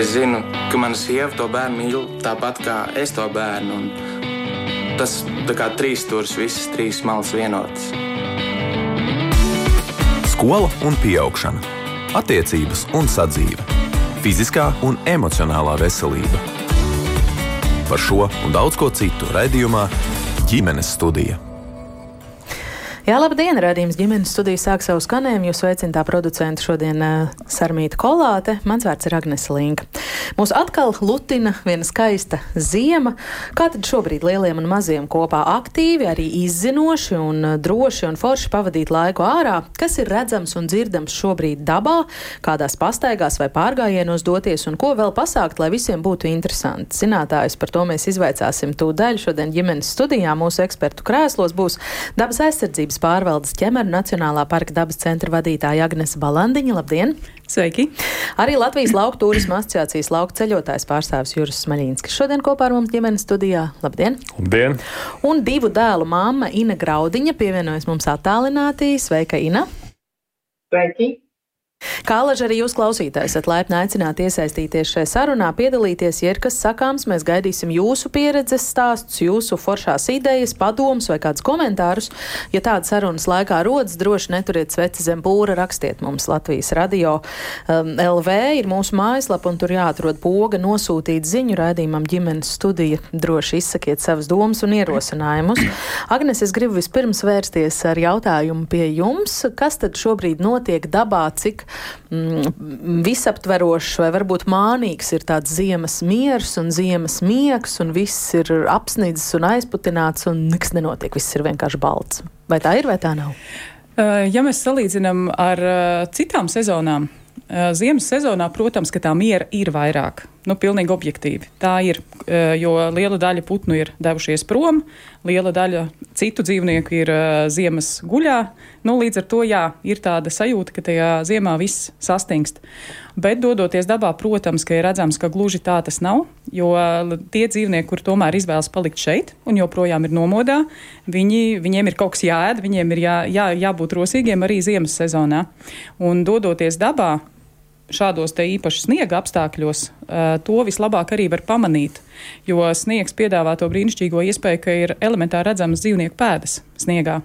Es zinu, ka mana sieva to bērnu mīl tāpat kā es to bērnu. Tas tā kā trīs stūris, visas trīs malas vienotas. Skola un augšana, attiecības un sadzīve, fiziskā un emocionālā veselība. Par šo un daudz ko citu raidījumā ģimenes studija. Jā, labdien! Radījums ģimenes studijas sāk savu skanējumu. Jūs veicināta producenta šodien uh, Sarmīta Kolāte. Mans vārds ir Agnes Linka. Mūs atkal lutina viena skaista ziema. Kā tad šobrīd lieliem un maziem kopā aktīvi, arī izzinoši un droši un forši pavadīt laiku ārā? Kas ir redzams un dzirdams šobrīd dabā, kādās pastaigās vai pārgājienos doties un ko vēl pasākt, lai visiem būtu interesanti? Zinātājus par to mēs izvaicāsim tūdaļ. Šodien ģimenes studijā mūsu ekspertu krēslos būs dabas aizsardzības pārvaldes ķemeru Nacionālā parka dabas centra vadītāja Agnese Balandiņa. Labdien! Sveiki! Arī Latvijas lauku turisma asociācijas lauku ceļotājs pārstāvis Juris Smaļīns, kas šodien kopā ar mums ģimenes studijā. Labdien! Labdien! Un divu dēlu māma Ina Graudiņa pievienojas mums attālinātī. Sveika, Ina! Sveiki! Kā laži arī jūs klausītājs esat laipni aicināti iesaistīties šajā sarunā, piedalīties, ja ir kas sakāms, mēs gaidīsim jūsu pieredzes stāstus, jūsu foršās idejas, padomus vai kādus komentārus. Ja tāda sarunas laikā rodas, droši neturiet sveci zem pūra, rakstiet mums Latvijas radio um, LV ir mūsu mājaslapa un tur jāatrod poga nosūtīt ziņu raidījumam ģimenes studija. Droši izsakiet savas domas un ierosinājumus. Agnes, es gribu vispirms vērsties ar jautājumu pie jums. Kas tad šobrīd notiek dabā, cik mm, visaptverošs vai varbūt mānīgs ir tāds ziemas miers un ziemas miegs, un viss ir apsnidzis un aizputināts, un nekas nenotiek, viss ir vienkārši balts. Vai tā ir, vai tā nav? Ja mēs salīdzinām ar citām sezonām, Ziemas sezonā, protams, ka tā miera ir vairāk. Nu, pilnīgi objektīvi. Tā ir, jo liela daļa putnu ir devušies prom, liela daļa citu dzīvnieku ir ziemas guļā. Nu, līdz ar to, jā, ir tāda sajūta, ka tajā ziemā viss sastingst. Bet, dodoties dabā, protams, ka ir redzams, ka gluži tā tas nav, jo tie dzīvnieki, kur tomēr izvēlas palikt šeit un joprojām ir nomodā, viņi, viņiem ir kaut kas jāēd, viņiem ir jā, jā, jābūt rosīgiem arī ziemas sezonā. Un, dodoties dabā, šādos te īpaši sniega apstākļos, to vislabāk arī var pamanīt. Jo sniegs piedāvā to brīnišķīgo iespēju, ka ir elementāri redzamas dzīvnieku pēdas sniegā,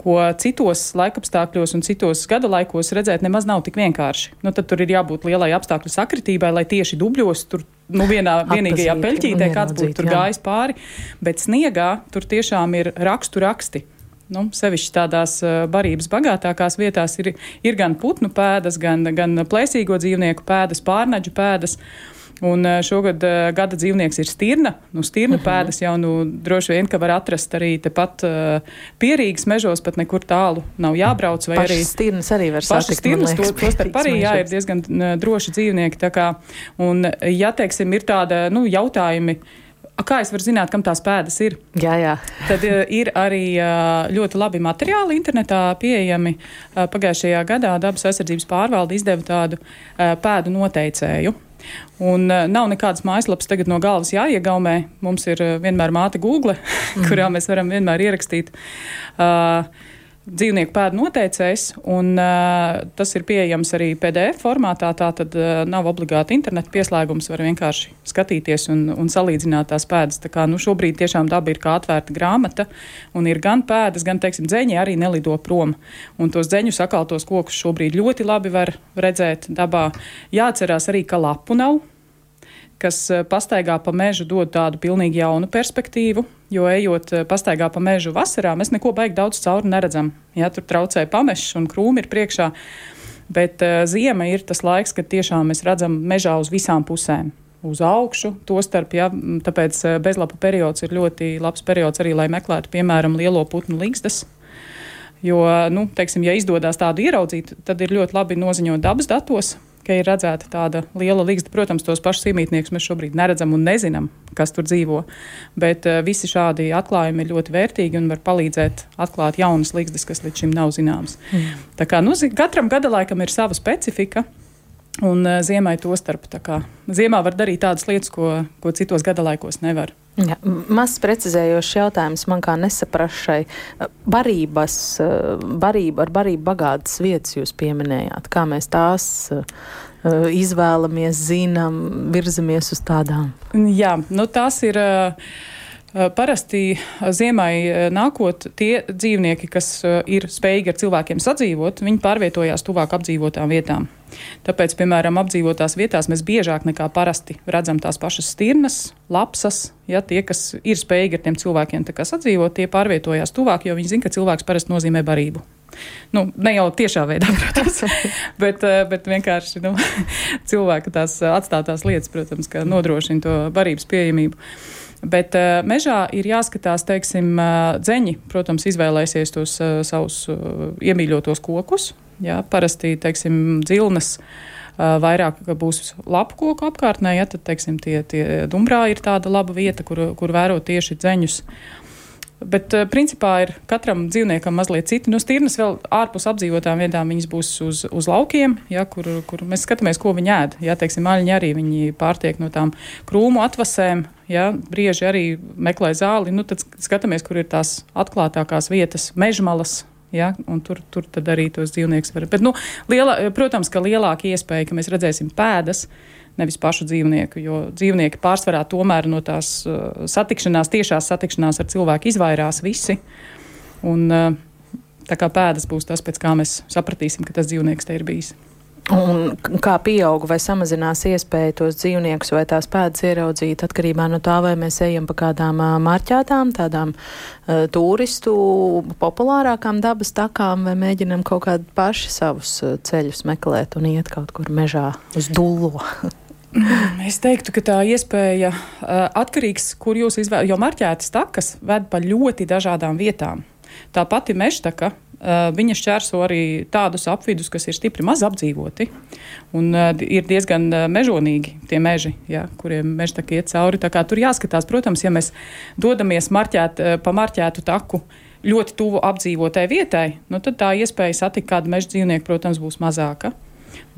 ko citos laikapstākļos un citos gada laikos redzēt nemaz nav tik vienkārši. Nu, tad tur ir jābūt lielai apstākļu sakritībai, lai tieši dubļos tur. Nu, vienā vienīgajā peļķītē kāds būtu tur jā. gājis pāri, bet sniegā tur tiešām ir rakstu raksti nu, sevišķi tādās barības bagātākās vietās ir, ir gan putnu pēdas, gan, gan plēsīgo dzīvnieku pēdas, pārnaģu pēdas. Un šogad uh, gada dzīvnieks ir stirna. Nu, stirna uh mhm. -huh. pēdas jau nu, droši vien, ka var atrast arī tepat uh, pierīgas mežos, pat nekur tālu nav jābrauc. Vai Pašas arī stirnas arī var satikt. Stirnas, to, to starp arī jā, ir diezgan droši dzīvnieki. Kā, un, ja, teiksim, ir tāda, nu, jautājumi, Kā es varu zināt, kam tās pēdas ir? Jā, jā. Tad uh, ir arī uh, ļoti labi materiāli internetā pieejami. Uh, pagājušajā gadā dabas aizsardzības pārvalde izdeva tādu pēdu noteicēju. Un nav nekādas mājaslapas tagad no galvas jāiegaumē. Mums ir vienmēr māte Google, mm. kurā mēs varam vienmēr ierakstīt. Uh, dzīvnieku pēdu noteicējs, un uh, tas ir pieejams arī PDF formātā. Tā tad uh, nav obligāti interneta pieslēgums, var vienkārši skatīties un, un salīdzināt tās pēdas. Tā kā nu, šobrīd tiešām daba ir kā atvērta grāmata, un ir gan pēdas, gan, teiksim, dzeņi arī nelido prom. Un tos dzeņu sakaltos kokus šobrīd ļoti labi var redzēt dabā. Jāatcerās arī, ka lapu nav kas eh, pastaigā pa mežu dod tādu pilnīgi jaunu perspektīvu. Jo ejot eh, pastaigā pa mežu vasarā, mēs neko baigi daudz cauri neredzam. Ja tur traucē pamešs un krūmi ir priekšā. Bet uh, ziema ir tas laiks, kad tiešām mēs redzam mežā uz visām pusēm. Uz augšu, to starp, ja, tāpēc bezlapa periods ir ļoti labs periods arī, lai meklētu, piemēram, lielo putnu līgstas. Jo, nu, teiksim, ja izdodas tādu ieraudzīt, tad ir ļoti labi noziņot dabas datos, ka ir redzēta tāda liela līgsta. Protams, tos pašus iemītniekus mēs šobrīd neredzam un nezinām, kas tur dzīvo. Bet uh, visi šādi atklājumi ir ļoti vērtīgi un var palīdzēt atklāt jaunas līgstas, kas līdz šim nav zināmas. Mm. Tā kā nu, katram gada laikam ir sava specifika. Un uh, ziemai to starp. Ziemā var darīt tādas lietas, ko, ko citos gadalaikos nevar. Ja, Mazs precizējošs jautājums man kā nesaprašai. Barības, barība ar barību bagātas vietas jūs pieminējāt. Kā mēs tās uh, izvēlamies, zinām, virzamies uz tādām? Jā, nu tās ir. Uh, Parasti ziemai nākot, tie dzīvnieki, kas ir spējīgi ar cilvēkiem sadzīvot, viņi pārvietojās tuvāk apdzīvotām vietām. Tāpēc, piemēram, apdzīvotās vietās mēs biežāk nekā parasti redzam tās pašas stirnas, lapsas. Ja, tie, kas ir spējīgi ar tiem cilvēkiem sadzīvot, tie pārvietojās tuvāk, jo viņi zina, ka cilvēks parasti nozīmē barību. Nu, ne jau tiešā veidā, protams, bet, bet vienkārši nu, cilvēka tās atstātās lietas, protams, nodrošina to barības pieejamību. Bet uh, mežā ir jāskatās, teiksim, uh, dzeņi, protams, izvēlēsies tos uh, savus uh, iemīļotos kokus. Jā, parasti, teiksim, dzilnas uh, vairāk būs lapu koku apkārtnē, ja tad, teiksim, tie, tie dumbrā ir tāda laba vieta, kur, kur vērot tieši dzeņus. Uh, Bet, uh, principā, ir katram dzīvniekam mazliet citi. Nu, stīrnes vēl ārpus apdzīvotām vietām, viņas būs uz, uz laukiem, ja, kur, kur mēs skatāmies, ko viņi ēd. Ja, teiksim, maļņi arī viņi pārtiek no tām krūmu atvasēm, ja, brieži arī meklē zāli. Nu, tad skatāmies, kur ir tās atklātākās vietas, mežmalas. Ja, tur, tur arī tos dzīvniekus var. Bet, nu, liela, protams, ka lielāka iespēja, ka mēs redzēsim pēdas, uh, nevis pašu dzīvnieku. Jo dzīvnieki pārsvarā tomēr no tās uh, satikšanās, tiešās satikšanās ar cilvēku izvairās visi. Un, uh, tā kā pēdas būs tas, pēc kā mēs sapratīsim, ka tas dzīvnieks te ir bijis. Un kā pieaug vai samazinās iespēja tos dzīvniekus vai tās pēdas ieraudzīt atkarībā no tā, vai mēs ejam pa kādām marķētām, tādām uh, turistu populārākām dabas takām, vai mēģinam kaut kādu paši savus ceļus meklēt un iet kaut kur mežā uz dullo. Es teiktu, ka tā iespēja uh, atkarīgs, kur jūs izvēlaties, jo marķētas takas ved pa ļoti dažādām vietām. Tā pati mežtaka, uh, viņa šķērso arī tādus apvidus, kas ir stipri maz apdzīvoti. Un uh, ir diezgan mežonīgi tie meži, ja, kuriem mežtaka iet cauri. Tā tur jāskatās, protams, ja mēs dodamies marķēt, pa marķētu taku ļoti tuvu apdzīvotai vietai, nu, tad tā iespēja satikt kādu meža dzīvnieku, protams, būs mazāka.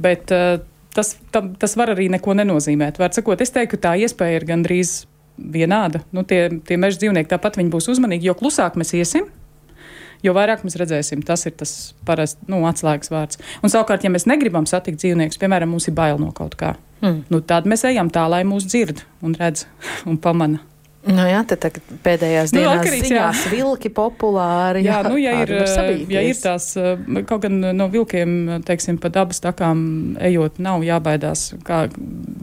Bet, uh, tas, tam, tas var arī neko nenozīmēt. Var sakot, es teiktu, ka tā iespēja ir gandrīz vienāda. Nu, tie, tie meža dzīvnieki tāpat viņi būs uzmanīgi, jo klusāk mēs iesim. Jo vairāk mēs redzēsim, tas ir tas parasti nu, atslēgas vārds. Un savukārt, ja mēs negribam satikt dzīvniekus, piemēram, mums ir bail no kaut kā, mm. nu, tad mēs ejam tā, lai mūs dzird un redz un pamana. Nu jā, tad pēdējās nu, dienās atkarīgs, ziņās jā. vilki populāri. Jā, jā nu, ja ir, ja ir tās, kaut gan no vilkiem, teiksim, pa dabas takām ejot, nav jābaidās, kā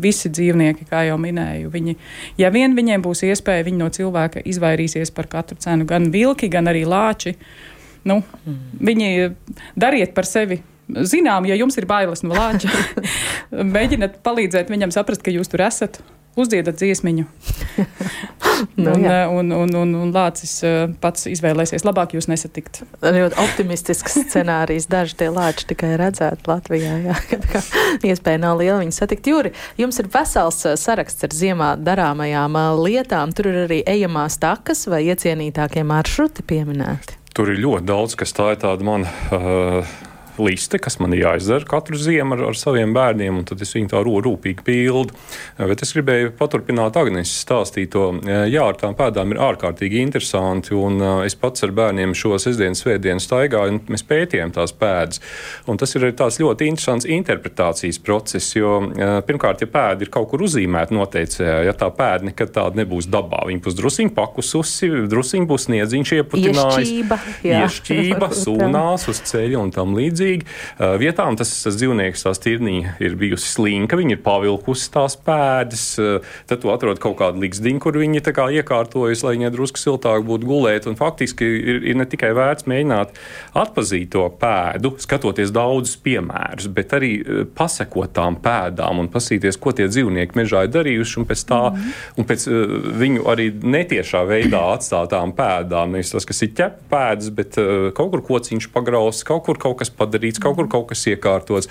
visi dzīvnieki, kā jau minēju. Viņi, ja vien viņiem būs iespēja, viņi no cilvēka izvairīsies par katru cenu, gan vilki, gan arī lāči. Nu, mm. Viņi dariet par sevi zinām, ja jums ir bailes no lāča, mēģiniet palīdzēt viņam saprast, ka jūs tur esat uzdziedat dziesmiņu. nu, un, jā. un, un, un, un Lācis eh, pats izvēlēsies labāk jūs nesatikt. Ļoti optimistisks scenārijs. Daži tie lāči tikai redzētu Latvijā. Jā, iespēja nav liela viņu satikt. Jūri, jums ir vesels eh, saraksts ar ziemā darāmajām eh, lietām. Tur ir arī ejamās takas vai iecienītākie maršruti pieminēti. Tur ir ļoti daudz, kas tā ir tāda man. Uh, liste, kas man ir jāizdara katru ziemu ar, ar saviem bērniem, un tad es viņu tā rūpīgi pildu. Bet es gribēju paturpināt Agnēs stāstīto. Jā, ar tām pēdām ir ārkārtīgi interesanti, un es pats ar bērniem šo sestdienas svētdienu staigāju, un mēs pētījām tās pēdas. Un tas ir tāds ļoti interesants interpretācijas process, jo pirmkārt, ja pēda ir kaut kur uzzīmēta noteicējā, ja tā pēda nekad tāda nebūs dabā, viņa būs drusiņi pakususi, drusiņi būs sniedziņš ieputinājis, iešķība, iešķība sūnās uz ceļa un tam līdzīgi līdzīgi. Vietām tas, dzīvnieks, tās tirnīja ir bijusi slinka, viņi ir pavilkusi tās pēdas, tad tu atrod kaut kādu līgsdiņu, kur viņi iekārtojas, lai viņai drusku siltāk būtu gulēt. Un faktiski ir, ir ne tikai vērts mēģināt atpazīt to pēdu, skatoties daudzus piemērus, bet arī pasekot tām pēdām un pasīties, ko tie dzīvnieki mežā ir darījuši, un pēc tā, mm. un pēc viņu arī netiešā veidā atstātām pēdām. Nevis tas, kas ir ķepēdas, bet kaut kur kociņš pagrausts, kaut kur kaut kas padarīts padarīts, kaut kur kaut kas iekārtots.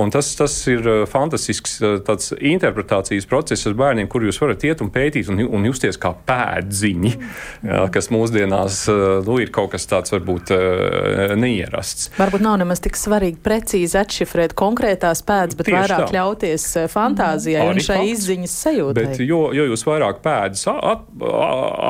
Un tas, tas ir uh, fantastisks uh, interpretācijas process ar bērniem, kur jūs varat iet un pētīt un, un justies kā pēdziņi, jā, kas mūsdienās uh, nu, ir kaut kas tāds varbūt neierasts. Varbūt nav nemaz tik svarīgi precīzi atšifrēt konkrētās pēdas, bet Tieši vairāk tā. ļauties fantāzijai Arī un šai fakts. izziņas sajūtai. Bet, jo, jo jūs vairāk pēdas at,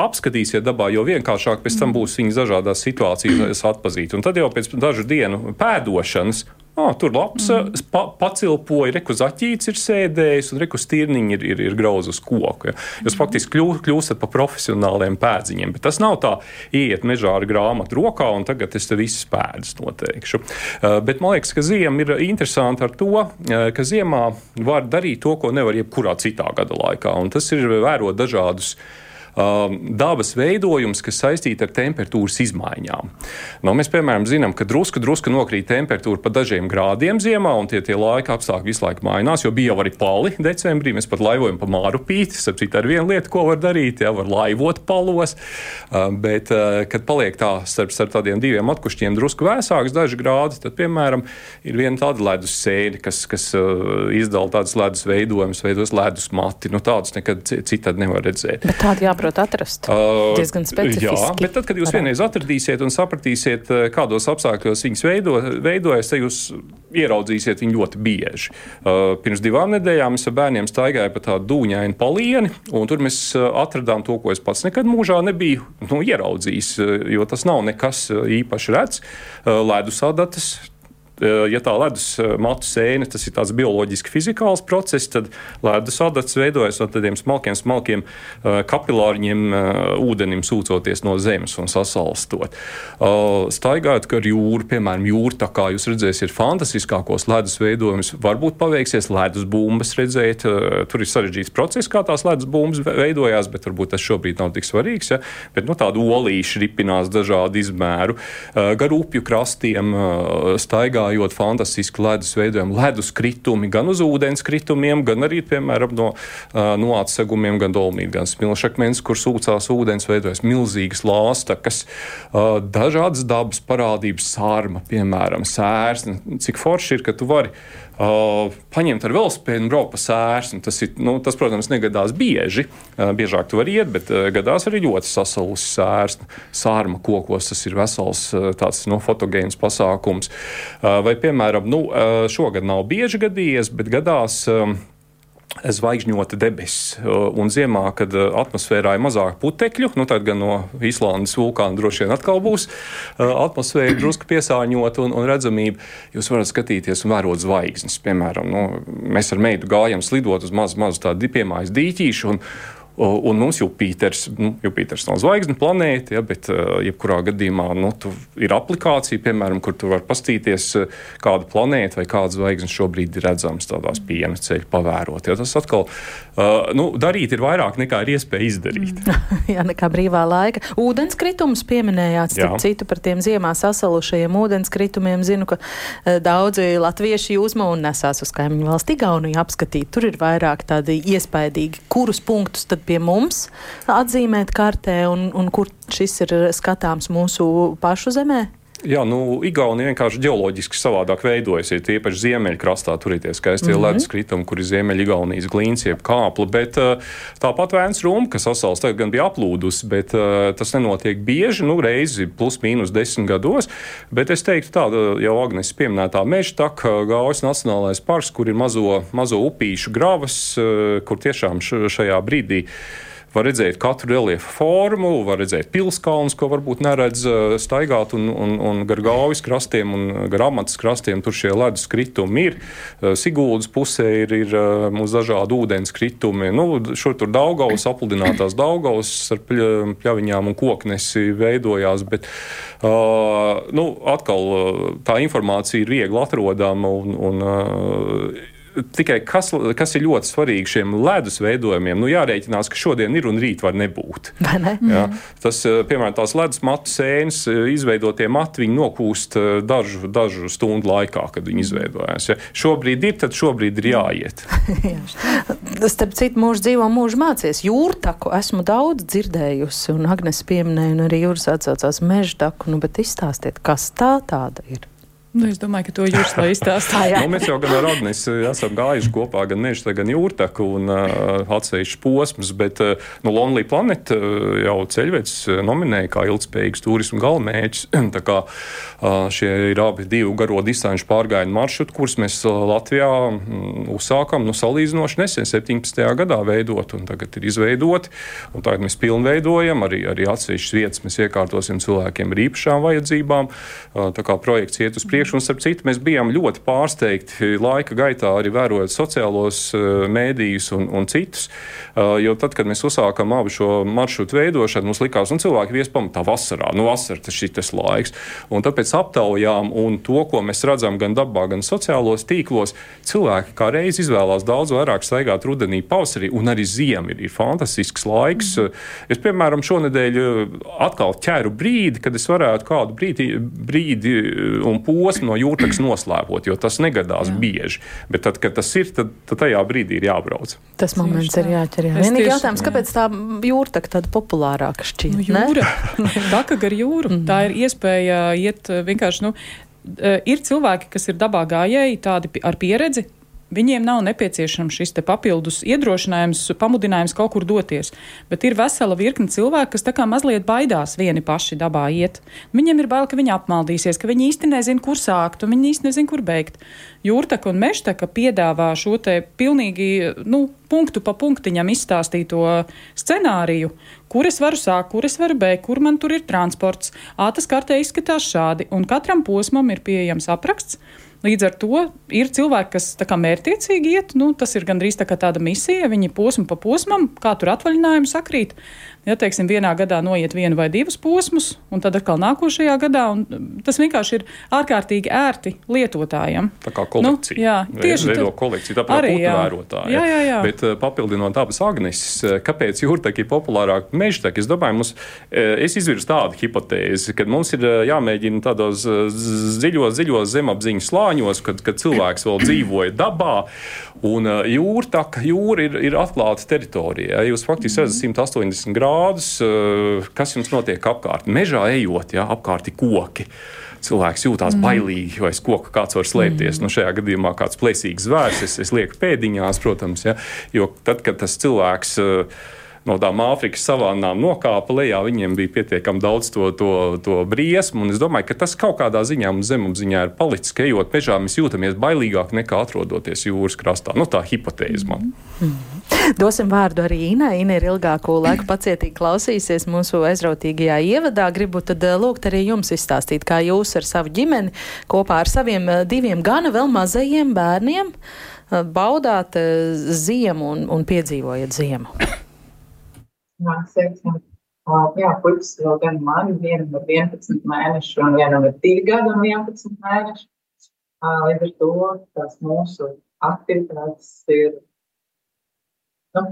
apskatīsiet dabā, jo vienkāršāk pēc tam būs viņas dažādās situācijas atpazīt. Un tad jau pēc dažu dienu pēdu lidošanas Ah, tur labs mm. pa, pacilpoja, reku zaķīts ir sēdējis un reku stirniņi ir, ir, ir grauz uz koku. Ja. Jūs mm. faktiski kļū, kļūstat par profesionāliem pēdziņiem, bet tas nav tā, iet mežā ar grāmatu rokā un tagad es te visas pēdas noteikšu. Uh, bet man liekas, ka ziema ir interesanta ar to, uh, ka ziemā var darīt to, ko nevar jebkurā citā gada laikā, un tas ir vērot dažādus um, dabas veidojums, kas saistīti ar temperatūras izmaiņām. Nu, mēs, piemēram, zinām, ka drusku, drusku nokrīt temperatūra pa dažiem grādiem ziemā, un tie, tie laika apstākļi visu laiku mainās, jo bija jau arī pali decembrī. Mēs pat laivojam pa māru pīti, ap citu ar vienu lietu, ko var darīt, ja var laivot palos, uh, bet, uh, kad paliek tā starp, starp tādiem diviem atkušķiem drusku vēsāks daži grādi, tad, piemēram, ir viena tāda ledus sēde, kas, kas uh, izdala tādas ledus veidojumus, veidos ledus mati. Nu, tādus nekad citādi nevar redzēt. Bet tādi jāprot jāprot atrast. Uh, Diezgan specifiski. Jā, bet tad, kad jūs varētu. vienreiz atradīsiet un sapratīsiet, uh, kādos apstākļos viņas veido, veidojas, tad jūs ieraudzīsiet viņu ļoti bieži. Uh, pirms divām nedēļām es ar bērniem staigāju pa tādu dūņainu palieni, un tur mēs uh, atradām to, ko es pats nekad mūžā nebiju nu, ieraudzījis, jo tas nav nekas īpaši redzams. Ledus adatas, ja tā ledus eh, matu sēne, tas ir tāds bioloģiski fizikāls process, tad ledus adats veidojas no tādiem smalkiem, smalkiem eh, kapilāriņiem ūdenim sūcoties no zemes un sasalstot. Staigājot ar jūru, piemēram, jūra, tā kā jūs redzēsiet, ir fantastiskākos ledus veidojumus. Varbūt paveiksies ledus bumbas redzēt, tur ir sarežģīts process, kā tās ledus bumbas veidojās, bet varbūt tas šobrīd nav tik svarīgs. Ja? Bet nu, tādu olīšu ripinās dažādu izmēru. Gar upju krastiem staigā atklājot fantastiski ledus veidojumu, ledus kritumi gan uz ūdens kritumiem, gan arī, piemēram, no, no atsegumiem, gan dolmīt, gan smilšakmens, kur sūcās ūdens, veidojas milzīgas lāstakas, dažādas dabas parādības, sārma, piemēram, sērsne. Cik forši ir, ka tu vari Uh, paņemt ar velospēdu un braukt pa sērsni. Tas, ir, nu, tas, protams, negadās bieži. Uh, biežāk tu vari iet, bet uh, gadās arī ļoti sasalusi sērsni. Sārma kokos tas ir vesels tāds no, nu, fotogēns pasākums. Vai, piemēram, nu, šogad nav bieži gadījies, bet gadās. Um, zvaigžņota debesis. Un ziemā, kad uh, atmosfērā ir mazāk putekļu, nu tad gan no Īslandes vulkāna droši vien atkal būs uh, atmosfēra drusku piesārņota un, un redzamība, jūs varat skatīties un vērot zvaigznes. Piemēram, nu, mēs ar meitu gājam slidot uz mazu, mazu tādu piemājas dīķīšu. Un, Un mums Jupiters, nu, Jupiters nav zvaigzne planēta, ja, bet uh, jebkurā gadījumā nu, ir aplikācija, piemēram, kur tu vari pastīties, uh, kāda planēta vai kāda zvaigzne šobrīd ir redzams tādās piena ceļu pavērot. Ja. Tas atkal uh, nu, darīt ir vairāk nekā ir iespēja izdarīt. Jā, nekā brīvā laika. Ūdenskritumus pieminējāt, starp citu par tiem ziemā sasalušajiem ūdenskritumiem. Zinu, ka uh, daudzi latvieši jūsmo un nesās uz kaimiņu valsti Igauniju apskatīt. Tur ir vairāk tādi iespaidīgi, kurus punktus tad pie mums atzīmēt kartē un, un kur šis ir skatāms mūsu pašu zemē? Jā, nu, Igaunija vienkārši ģeoloģiski savādāk veidojas. Ir tiepaši ziemeļkrastā, tur ir tie skaistie mm -hmm. leduskritumi, kur ir ziemeļgaunijas glīns, jeb kāpla. Bet uh, tāpat vēns rūma, kas asals tagad gan bija aplūdusi, bet uh, tas nenotiek bieži, nu, reizi plus mīnus desmit gados. Bet es teiktu, tāda jau Agnes pieminētā meža taka, Gaujas Nacionālais parks, kur ir mazo, mazo upīšu gravas, kur tiešām šajā brīdī var redzēt katru reliefu formu, var redzēt pilskalnus, ko varbūt neredz eh, staigāt, un, un, un gar gaujas krastiem un gar amatas krastiem tur šie ledus kritumi ir. Eh, Siguldas pusē ir, ir eh, mums dažādi ūdens kritumi. Nu, šur tur Daugavas, apludinātās Daugavas ar pļaviņām un koknesi veidojās, bet uh, nu, atkal tā informācija ir viegli atrodama un, un uh, tikai kas, kas ir ļoti svarīgi šiem ledus veidojumiem, nu jārēķinās, ka šodien ir un rīt var nebūt. Ne? Jā, tas, eh, piemēram, tās ledus matu sēnes, eh, izveidotie mati, viņi nokūst eh, dažu, dažu stundu laikā, kad viņi izveidojās. Ja šobrīd ir, tad šobrīd ir jāiet. Starp citu, mūžs dzīvo mūžu mācies. Jūrtaku esmu daudz dzirdējusi, un Agnes pieminēja, un arī jūras atsaucās meža taku, nu, bet izstāstiet, kas tā tāda ir. Nu, es domāju, ka to jūs lai izstāstā. nu, mēs jau gan ar Agnēs eh, esam gājuši kopā gan meža, gan jūrtaku un uh, atsevišķu posmus, bet uh, nu, Lonely Planet uh, jau ceļvedis nominēja kā ilgspējīgs turismu galvenmērķis. Tā kā uh, šie ir abi divi garo distanču pārgājienu maršruti, kurus mēs Latvijā um, uzsākam nu, salīdzinoši nesen, 17. gadā veidot, un tagad ir izveidoti. Un tagad mēs pilnveidojam, arī, arī atsevišķas vietas mēs iekārtosim cilvēkiem ar īpašām vajadzībām. Uh, tā kā projekts iet uz priekšu priekšu. Un, starp citu, mēs bijām ļoti pārsteigti laika gaitā, arī vērojot sociālos mēdījus un, un citus. Jo tad, kad mēs uzsākām abu šo maršrutu veidošanu, mums likās, ka cilvēki vies pamatā vasarā. Nu, vasara tas ir tas laiks. Un tāpēc aptaujām un to, ko mēs redzam gan dabā, gan sociālos tīklos, cilvēki kā reiz izvēlās daudz vairāk staigāt rudenī, pavasarī, un arī ziema ir, ir fantastisks laiks. Mm. Es, piemēram, šonadēļ atkal ķēru brīdi, kad es varētu kādu brīdi, brīdi un posmu no jūrtaks noslēpot, jo tas negadās Jā. bieži. Bet tad, kad tas ir, tad, tad tajā brīdī ir jābrauc. Tas moments ir jāķer. Jā. Vienīgi jautājums, kāpēc tā jūrtaka tāda populārāka šķiet? Nu, jūra. Taka gar jūru. Mm. Tā ir iespēja iet vienkārši, nu, ir cilvēki, kas ir dabā gājēji, tādi ar pieredzi, Viņiem nav nepieciešams šis papildus iedrošinājums, pamudinājums kaut kur doties. Bet ir vesela virkne cilvēku, kas tā kā mazliet baidās vieni paši dabā iet. Viņiem ir bail, ka viņi apmaldīsies, ka viņi īsti nezina, kur sākt, un viņi īsti nezina, kur beigt. Jūrtaka un mežtaka piedāvā šo te pilnīgi nu, punktu pa punktiņam izstāstīto scenāriju, kur es varu sākt, kur es varu beigt, kur man tur ir transports. Ā, tas kartē izskatās šādi, un katram posmam ir pieejams apraksts. Līdz ar to ir cilvēki, kas kā, mērķiecīgi iet, nu, tas ir gandrīz tā tāda misija, viņi posmu pa posmam, kā tur atvaļinājumi sakrīt ja teiksim, vienā gadā noiet vienu vai divus posmus, un tad atkal nākošajā gadā. Tas vienkārši ir ārkārtīgi ērti lietotājiem. Tā kā kolekcija. Nu, jā, tieši tā. kolekcija, tāpēc arī vērotāji. Jā, jā, jā. Bet eh, papildinot abas Agneses, eh, kāpēc jūrteki ir populārāk mežteki? Es domāju, mums, eh, es izvirzu tādu hipotēzi, ka mums ir jāmēģina tādos dziļos, dziļos zemapziņas slāņos, kad, kad cilvēks vēl dzīvoja dabā, un jūrtaka, jūra ir, ir atklāta teritorija. Jūs faktiski redzat 180 grādus grādus, eh, kas jums notiek apkārt. Mežā ejot, ja apkārt ir koki. Cilvēks jūtas mm. bailīgi, vai aiz koka kāds var slēpties. Mm. Nu, šajā gadījumā kāds plēsīgs zvērs, es, es lieku pēdiņās, protams, ja, jo tad, kad tas cilvēks. Uh, no tām Āfrikas savānām nokāpa lejā, viņiem bija pietiekami daudz to, to, to briesmu. Es domāju, ka tas kaut kādā ziņā mums zemapziņā ir palicis, ka ejot mežā, mēs jūtamies bailīgāk nekā atrodoties jūras krastā. Nu, tā hipotēze man. Mm -hmm. Dosim vārdu arī Inai. Ina ir ilgāko laiku pacietīgi klausīsies mūsu aizrautīgajā ievadā. Gribu tad eh, lūgt arī jums izstāstīt, kā jūs ar savu ģimeni kopā ar saviem eh, diviem gana vēl mazajiem bērniem eh, baudāt ziemu un, un piedzīvojat ziemu. Māks teiksim, jā, puikas vēl gan man, vienam ir 11 mēneši un vienam ir 2 gadi un 11 mēneši. Līdz ar to tās mūsu aktivitātes ir nu,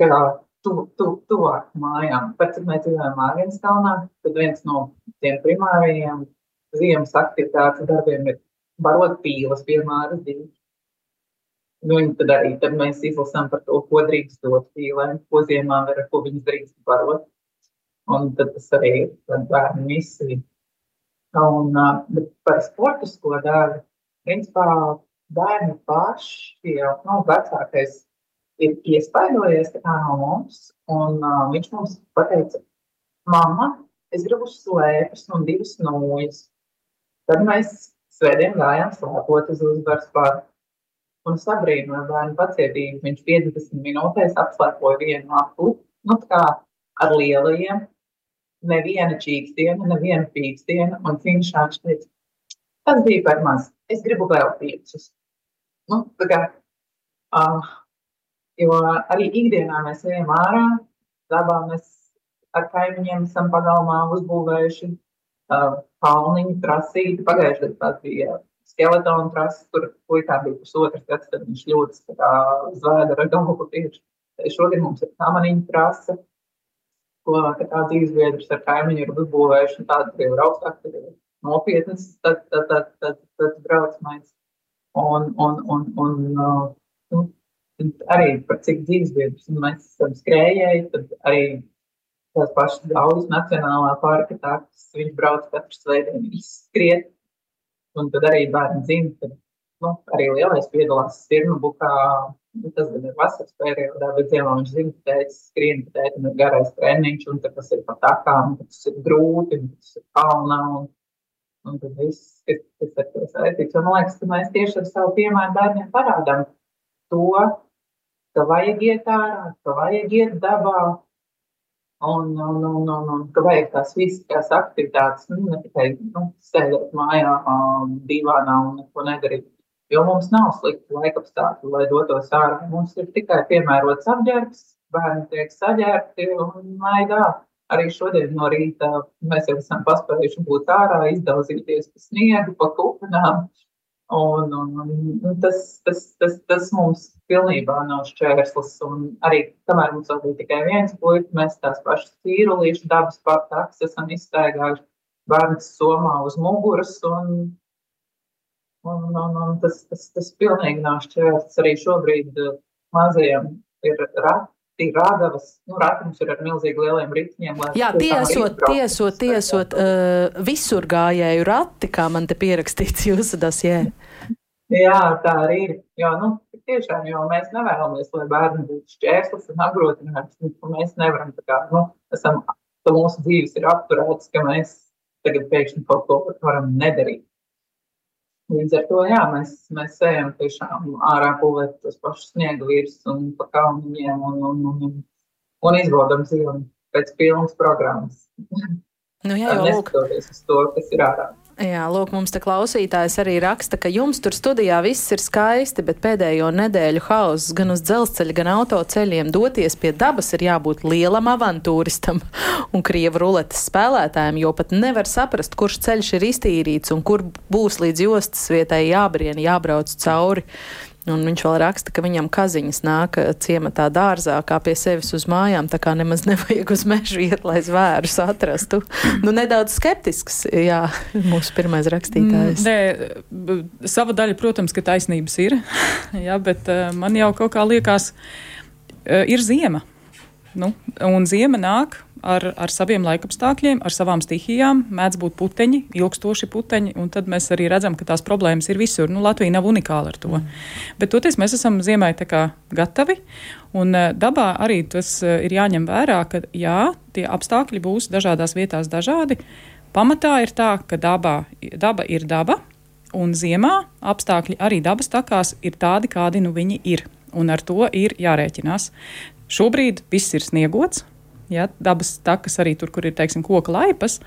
kā tu, tu, tuvāk mājām. Pat cik mēs dzīvojam Mārienskalnā, tad viens no tiem primārajiem ziemas aktivitātes darbiem ir barot pīles pie Māras divi. Nu, tad arī tad mēs izlasām par to, ko drīkst dot pīlēm, ko ziemā var, ko viņas drīkst barot. Un tad tas arī ir bērnu misija. Un, bet par sportisko daļu, principā bērni paši, jau nu, vecākais ir iespaidojies no mums, un uh, viņš mums pateica, mamma, es gribu slēpes un divas nūjas. Tad mēs svētdien gājām slēpot uz uzvaras parku un sabrīnoja bērnu pacietību. Viņš 50 minūtēs apslēpoja vienu apli, nu kā ar lielajiem, neviena čīkstiena, neviena pīkstiena, un viņš teica, tas bija par maz, es gribu vēl piecus. Nu, tā kā, uh, jo arī ikdienā mēs ejam ārā, dabā mēs ar kaimiņiem esam pagalmā uzbūvējuši uh, kalniņu, prasīti, pagājušajā gadā bija skeletonu trases, tur puikām bija pusotras gads, tad viņš ļoti zvēda ar galvu tieši. Šodien mums ir kamaniņa trase, ko kā dzīvesbiedrs ar kaimiņu ir uzbūvējuši, un tāda jau ir augstāk, tad ir nopietnas, tad, tad, tad, tad, tad braucamais. Un, un, un, un, nu, arī par cik dzīvesbiedrus mēs esam skrējēji, tad arī tās pašas daudzas nacionālā parka tākas, viņš brauc katru svētdienu izskriet, Un tad arī bērni zina, ka nu, arī lielais piedalās stirnu bukā. Nu, tas gan ir vasaras periodā, bet ziemā viņš zina, ka tētis skrien, ka tētim ir garais treniņš, un tas ir pa takām, tas ir grūti, tas ir kalnā. Un, un tad viss, kas, kas ar to saistīts. Un man liekas, ka mēs tieši ar savu piemēru bērniem parādām to, ka vajag iet ārā, ka vajag iet dabā. Un, un, un, un, un ka vajag tās fiziskās aktivitātes, nu, ne tikai nu, sēdēt mājā, divānā un neko nedarīt. Jo mums nav slikti laika apstākļi, lai dotos ārā. Mums ir tikai piemērots apģērbs, bērni tiek saģērbti un maidā. Arī šodien no rīta mēs jau esam paspējuši būt ārā, izdauzīties pa sniegu, pa kupenām. Un, un, un tas, tas, tas, tas mums pilnībā nav šķērslis. Arī kamēr mums vēl bija tikai viens puisis, mēs tās pašas tīrulīšu dabas pārtāks esam izstaigājuši bērns somā uz muguras. Un, un, un, un tas, tas, tas pilnīgi nav šķērslis. Arī šobrīd uh, mazajiem ir rati rādavas, nu, ratiņus ir ar milzīgi lieliem ritiņiem. Jā, tiesot, tiesot, tiesot, uh, visur gājēju rati, kā man te pierakstīts jūsu dasjē. Jā, tā arī ir. Jo, nu, tiešām, jo mēs nevēlamies, lai bērni būtu šķērslis un apgrūtināts. Mēs nevaram tā kā, nu, esam, mūsu dzīves ir apturētas, ka mēs tagad pēkšņi kaut ko varam nedarīt. Līdz ar to jā, mēs, mēs ejam tiešām ārā pūlēt tos pašus sniega virsmas un pa kalniņiem un, un, un, un, un izbaudam dzīvi pēc pilnas programmas. Nu, jā, jau lūk. Neskatoties uz to, kas ir ārā. Jā, lūk, mums te klausītājs arī raksta, ka jums tur studijā viss ir skaisti, bet pēdējo nedēļu hauss gan uz dzelzceļa, gan autoceļiem doties pie dabas ir jābūt lielam avantūristam un krievu ruletes spēlētājiem, jo pat nevar saprast, kurš ceļš ir iztīrīts un kur būs līdz jostas vietai jābrien, jābrauc cauri. Un viņš vēl raksta, ka viņam kaziņas nāk eh, ciematā dārzā, kā pie sevis uz mājām, tā kā nemaz nevajag uz mežu iet, lai zvērus atrastu. Nu, nedaudz skeptisks, jā, mūsu pirmais rakstītājs. Mm, nē, sava daļa, protams, ka taisnības ir, jā, bet uh, man jau kaut kā liekas, uh, ir ziema. Nu, un ziema nāk ar, ar saviem laikapstākļiem, ar savām stihijām, mēdz būt puteņi, ilgstoši puteņi, un tad mēs arī redzam, ka tās problēmas ir visur. Nu, Latvija nav unikāla ar to. Mm. Bet toties mēs esam ziemai gatavi, un eh, dabā arī tas eh, ir jāņem vērā, ka jā, tie apstākļi būs dažādās vietās dažādi. Pamatā ir tā, ka dabā, daba ir daba, un ziemā apstākļi arī dabas takās ir tādi, kādi nu viņi ir. Un ar to ir jārēķinās. Šobrīd viss ir sniegots, ja, dabas takas arī tur, kur ir teiksim, koka laipas,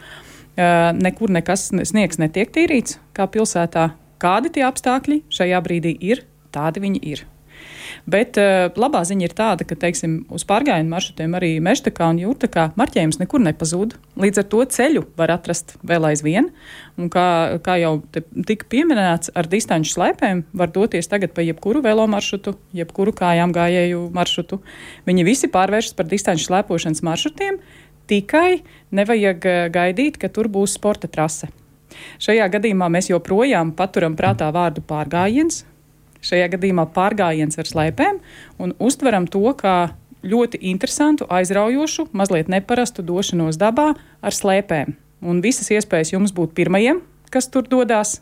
nekur nekas sniegs netiek tīrīts kā pilsētā. Kādi tie apstākļi šajā brīdī ir, tādi viņi ir. Bet uh, labā ziņa ir tāda, ka teiksim, uz pārgājienu maršrutiem arī mežtakā un jūrtakā marķējums nekur nepazūd. Līdz ar to ceļu var atrast vēl aizvien. Un kā, kā jau tika pieminēts, ar distanču slēpēm var doties tagad pa jebkuru velo maršrutu, jebkuru kājām gājēju maršrutu. Viņi visi pārvēršas par distanču slēpošanas maršrutiem, tikai nevajag gaidīt, ka tur būs sporta trase. Šajā gadījumā mēs joprojām paturam prātā vārdu pārgājiens, šajā gadījumā pārgājiens ar slēpēm, un uztveram to kā ļoti interesantu, aizraujošu, mazliet neparastu došanos dabā ar slēpēm. Un visas iespējas jums būt pirmajiem, kas tur dodas,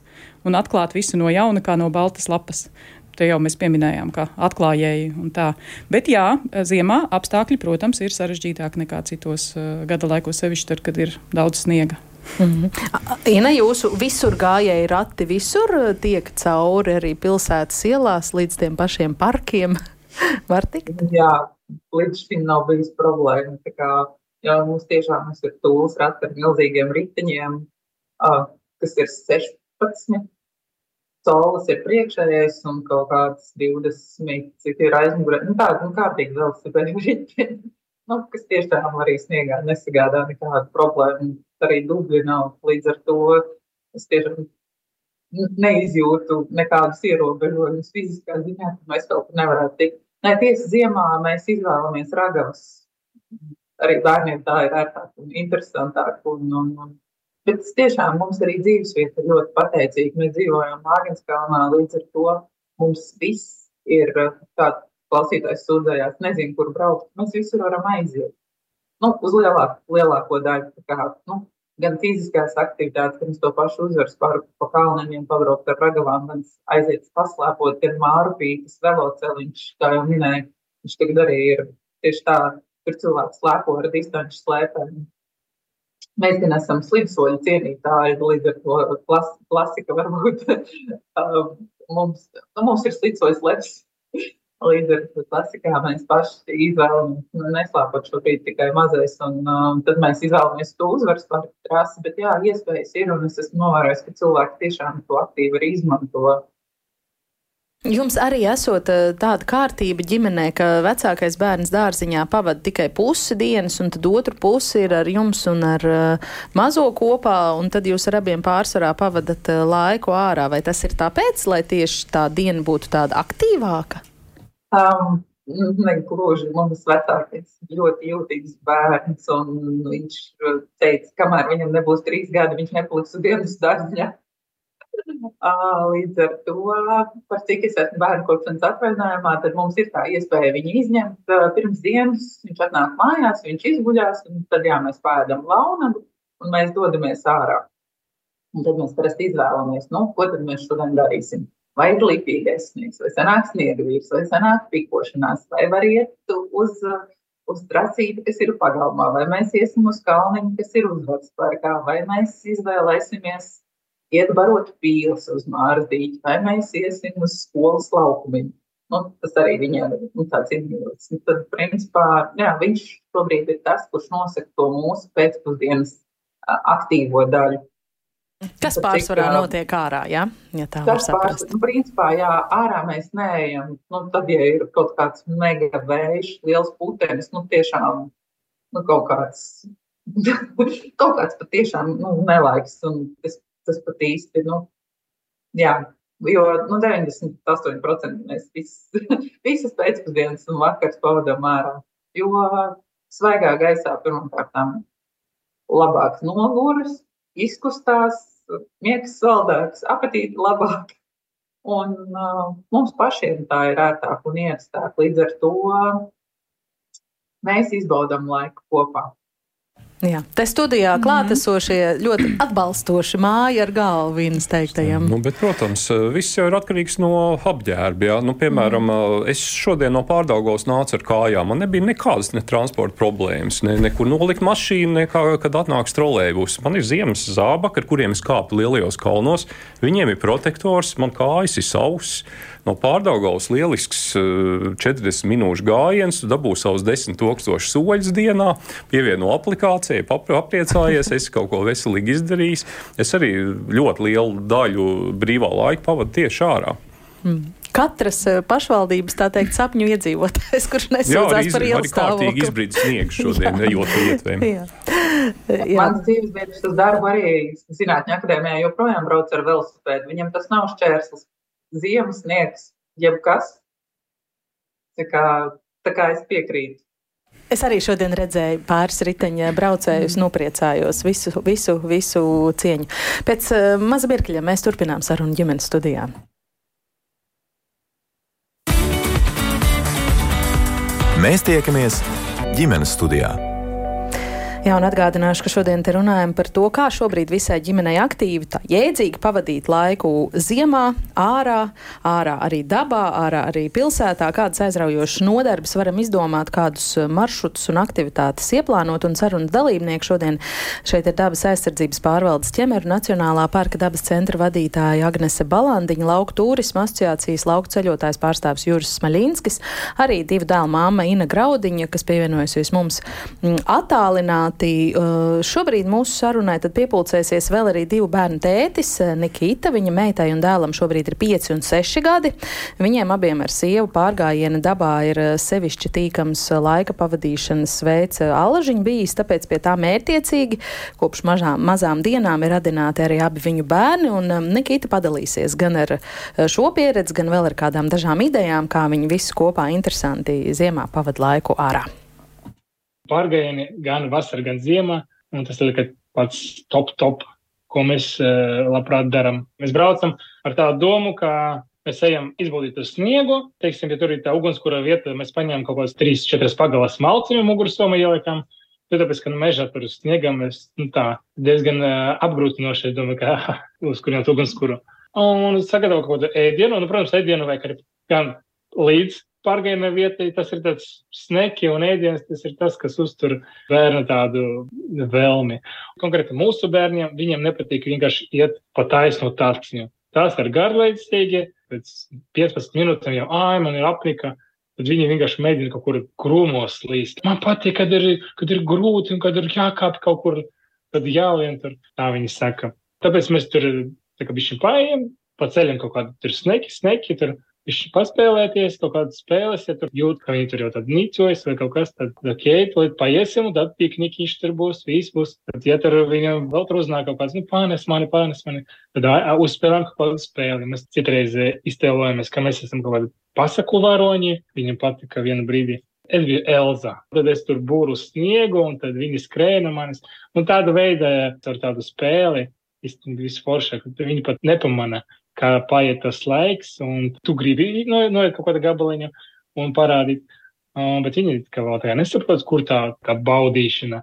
un atklāt visu no jauna, kā no baltas lapas. Te jau mēs pieminējām, kā atklājēji un tā. Bet jā, ziemā apstākļi, protams, ir sarežģītāki nekā citos uh, gada laikos, sevišķi tad, kad ir daudz sniega. Mm -hmm. Ina, jūsu visur gājēji rati visur tiek cauri arī pilsētas ielās līdz tiem pašiem parkiem. Var tikt? Jā, līdz šim nav bijis problēma. Tā kā, jā, mums tiešām ir tūlis rati ar milzīgiem riteņiem, kas ir 16. Solis ir priekšējais un kaut kāds 20, cik ir aizmugurē. Nu, tāda nu, kārtīgi vēl super riteņi nu, kas tiešām arī sniegā nesagādā nekādu problēmu. Arī dubļi nav. Līdz ar to es tiešām neizjūtu nekādus ierobežojumus fiziskā ziņā, ka mēs kaut kur nevarētu tikt. Nē, tiesa ziemā mēs izvēlamies ragavas. Arī bērniem tā ir ērtāk un interesantāk. Un, un, un. Bet tiešām mums arī dzīvesvieta ir ļoti pateicīga. Mēs dzīvojam Māriņskalnā, līdz ar to mums viss ir tāds klausītājs sūdzējās, nezinu, kur braukt. Mēs visur varam aiziet. Nu, uz lielāku, lielāko daļu. Kā, nu, gan fiziskās aktivitātes, gan to pašu uzvaras par pa kalniem, pabraukt ar ragavām, gan aiziet paslēpot, gan mārupītas, veloceliņš, kā jau minēju. Viņš tagad arī ir tieši tā, kur cilvēks slēpo ar distanču slēpēm. Mēs gan esam slidsoļu cienītāji, līdz ar to klas, klasika varbūt mums, nu, mums ir slidsojas leps Līdz ar to klasikā mēs paši izvēlamies, nu, neslēpot šobrīd tikai mazais, un um, tad mēs izvēlamies to uzvaras trasi, bet jā, iespējas ir, un es esmu novērojis, ka cilvēki tiešām to aktīvi arī izmanto. Jums arī esot eh, tāda kārtība ģimenē, ka vecākais bērns dārziņā pavada tikai pusi dienas, un tad otru pusi ir ar jums un ar uh, mazo kopā, un tad jūs ar abiem pārsvarā pavadat uh, laiku ārā. Vai tas ir tāpēc, lai tieši tā diena būtu tāda aktīvāka? Um. Negluži mums vecākais ļoti jūtīgs bērns, un viņš teica, kamēr viņam nebūs trīs gadi, viņš nepaliks uz dienas dārziņā. Līdz ar to, par cik es esmu bērnu kopšanas atvaļinājumā, tad mums ir tā iespēja viņu izņemt pirms dienas. Viņš atnāk mājās, viņš izguļās, un tad jā, mēs pēdam launagu un mēs dodamies ārā. Un tad mēs parasti izvēlamies, nu, ko tad mēs šodien darīsim. Vai ir lipīgais sniegs, vai sanāk sniegvīrs, vai sanāk pikošanās, vai var iet uz, uz tracīti, kas ir pagalmā, vai mēs iesim uz kalniņu, kas ir uzvads parkā, vai mēs izvēlēsimies iet barot pīles uz Mārdīķi, vai mēs iesim uz skolas laukumiņu. Nu, tas arī viņam ir nu, tāds izmīlis. Tad, principā, jā, viņš šobrīd ir tas, kurš nosaka to mūsu pēcpusdienas aktīvo daļu. Kas pārsvarā cik, notiek ārā, ja, ja tā var saprast? Nu, principā, jā, ārā mēs neejam. Nu, tad, ja ir kaut kāds mega vējš, liels putenis, nu, tiešām nu, kaut kāds, kaut kāds patiešām nu, nelaiks. Un es tas pat īsti, nu, jā, jo nu, 98% mēs vis, visas pēcpusdienas un vakars pavadām ārā. Jo svaigā gaisā pirmkārt labāks noguris, izkustās, miegs saldāks, apetīti labāk. Un uh, mums pašiem tā ir ērtāk un ierastāk. Līdz ar to mēs izbaudām laiku kopā. Jā, te studijā mm -hmm. klātesošie ļoti atbalstoši māja ar galvu viņas teiktajiem. Nu, bet, protams, viss jau ir atkarīgs no apģērba. Jā. Nu, piemēram, mm. es šodien no pārdaugos nācu ar kājām. Man nebija nekādas ne transporta problēmas, ne, nekur nolikt mašīnu, ne kā, kad atnāks trolēļus. Man ir ziemas zābaki, ar kuriem es kāpu lielajos kalnos. Viņiem ir protektors, man kājas ir sausas. No pārdaugavas lielisks 40 eh, minūšu gājiens, dabū savus 10 tūkstošus soļus dienā, pievieno aplikācijai, apriecājies, esi kaut ko veselīgi izdarījis. Es arī ļoti lielu daļu brīvā laika pavadu tieši ārā. Mm katras eh, pašvaldības, tā teikt, sapņu iedzīvotājs, kurš nesūdzās par ielu stāvokli. Jā, izbrīd sniegs šodien, ejot lietvēm. Jā. Jā. Mans dzīves biedrs uz darbu arī zinātņu akadēmijā joprojām brauc ar velosipēdu. Viņam tas nav šķērslis ziemas sniegs, jebkas. Tā kā, tā kā es piekrītu. Es arī šodien redzēju pāris riteņa braucējus, mm. nopriecājos visu, visu, visu cieņu. Pēc uh, maza mirkļa mēs turpinām sarunu ģimenes studijā. Mēs tiekamies ģimenes studijā. Jā, un atgādināšu, ka šodien te runājam par to, kā šobrīd visai ģimenei aktīvi, tā jēdzīgi pavadīt laiku ziemā, ārā, ārā arī dabā, ārā arī pilsētā, kādas aizraujošas nodarbes varam izdomāt, kādus maršrutus un aktivitātes ieplānot, un sarunas dalībnieki šodien šeit ir dabas aizsardzības pārvaldes ķemeru Nacionālā parka dabas centra vadītāja Agnese Balandiņa, lauku turisma asociācijas lauku ceļotājs pārstāvs Juris Smaļinskis, arī divu dēlu māma Ina Graudiņa, kas pievienojusies mums mm, attālināt attālināti. Uh, šobrīd mūsu sarunai piepulcēsies vēl arī divu bērnu tētis, uh, Nikita. Viņa meitai un dēlam šobrīd ir 5 un 6 gadi. Viņiem abiem ar sievu pārgājiena dabā ir uh, sevišķi tīkams laika pavadīšanas veids alažiņu bijis, tāpēc pie tā mērtiecīgi kopš mažām, mazām dienām ir radināti arī abi viņu bērni. Un Nikita padalīsies gan ar šo pieredzi, gan vēl ar kādām dažām idejām, kā viņi visi kopā interesanti ziemā pavada laiku ārā pārgājieni gan vasarā, gan ziemā. Tas ir pats top, top, ko mēs uh, labprāt darām. Mēs braucam ar tādu domu, ka mēs ejam izbaudīt uz sniegu. Teiksim, ja tur ir tā ugunskura vieta, mēs paņēmām kaut kādas 3-4 pagalas malciņu mugursomā ielikām. Tāpēc, ka nu, mežā tur uz sniegam mēs nu, tā, diezgan uh, apgrūtinoši, es domāju, ka uzkurināt ugunskura. Un sagatavot kaut kādu ēdienu, un, protams, ēdienu vajag arī gan līdz pārgājienā vietai tas ir tāds sneki un ēdiens, tas ir tas, kas uztur bērnu tādu vēlmi. Konkrēti mūsu bērniem, viņiem nepatīk vienkārši iet pa taisno tāpsņu. Tās ir garlaicīgi, pēc 15 minūtēm jau āja, man ir apnika, Tad viņi vienkārši mēģina kaut kur krūmos līst. Man patīk, kad ir, kad ir grūti un kad ir jākāp kaut kur, tad jālien tur. Tā viņi saka. Tāpēc mēs tur tā kā bišķi paiem, pa ceļam kaut kādu tur sneki, sneki, tur paspēlēties, kaut kādas spēles, ja tur jūt, ka viņi tur jau tad nicojas vai kaut kas tāds, tad ķēpi, līdz paiesim, un tad piknikiņš tur būs, viss būs. Tad, ja tur viņam vēl tur uznāk kaut kāds, nu, pārnes mani, pārnes mani, tad uzspēlējam kaut kādu spēli. Mēs citreiz iztēlojamies, ka mēs esam kaut kādi pasaku varoņi, viņam patika vienu brīdi. Es biju Elza. Tad es tur būru sniegu, un tad viņi skrēja no manis. Un tāda veida ar tādu spēli, visforšāk, viņi pat nepamana, kā paiet tas laiks, un tu gribi noiet no, kaut kāda gabaliņa un parādīt. Um, bet viņi kā vēl tajā nesaprot, kur tā, tā baudīšana.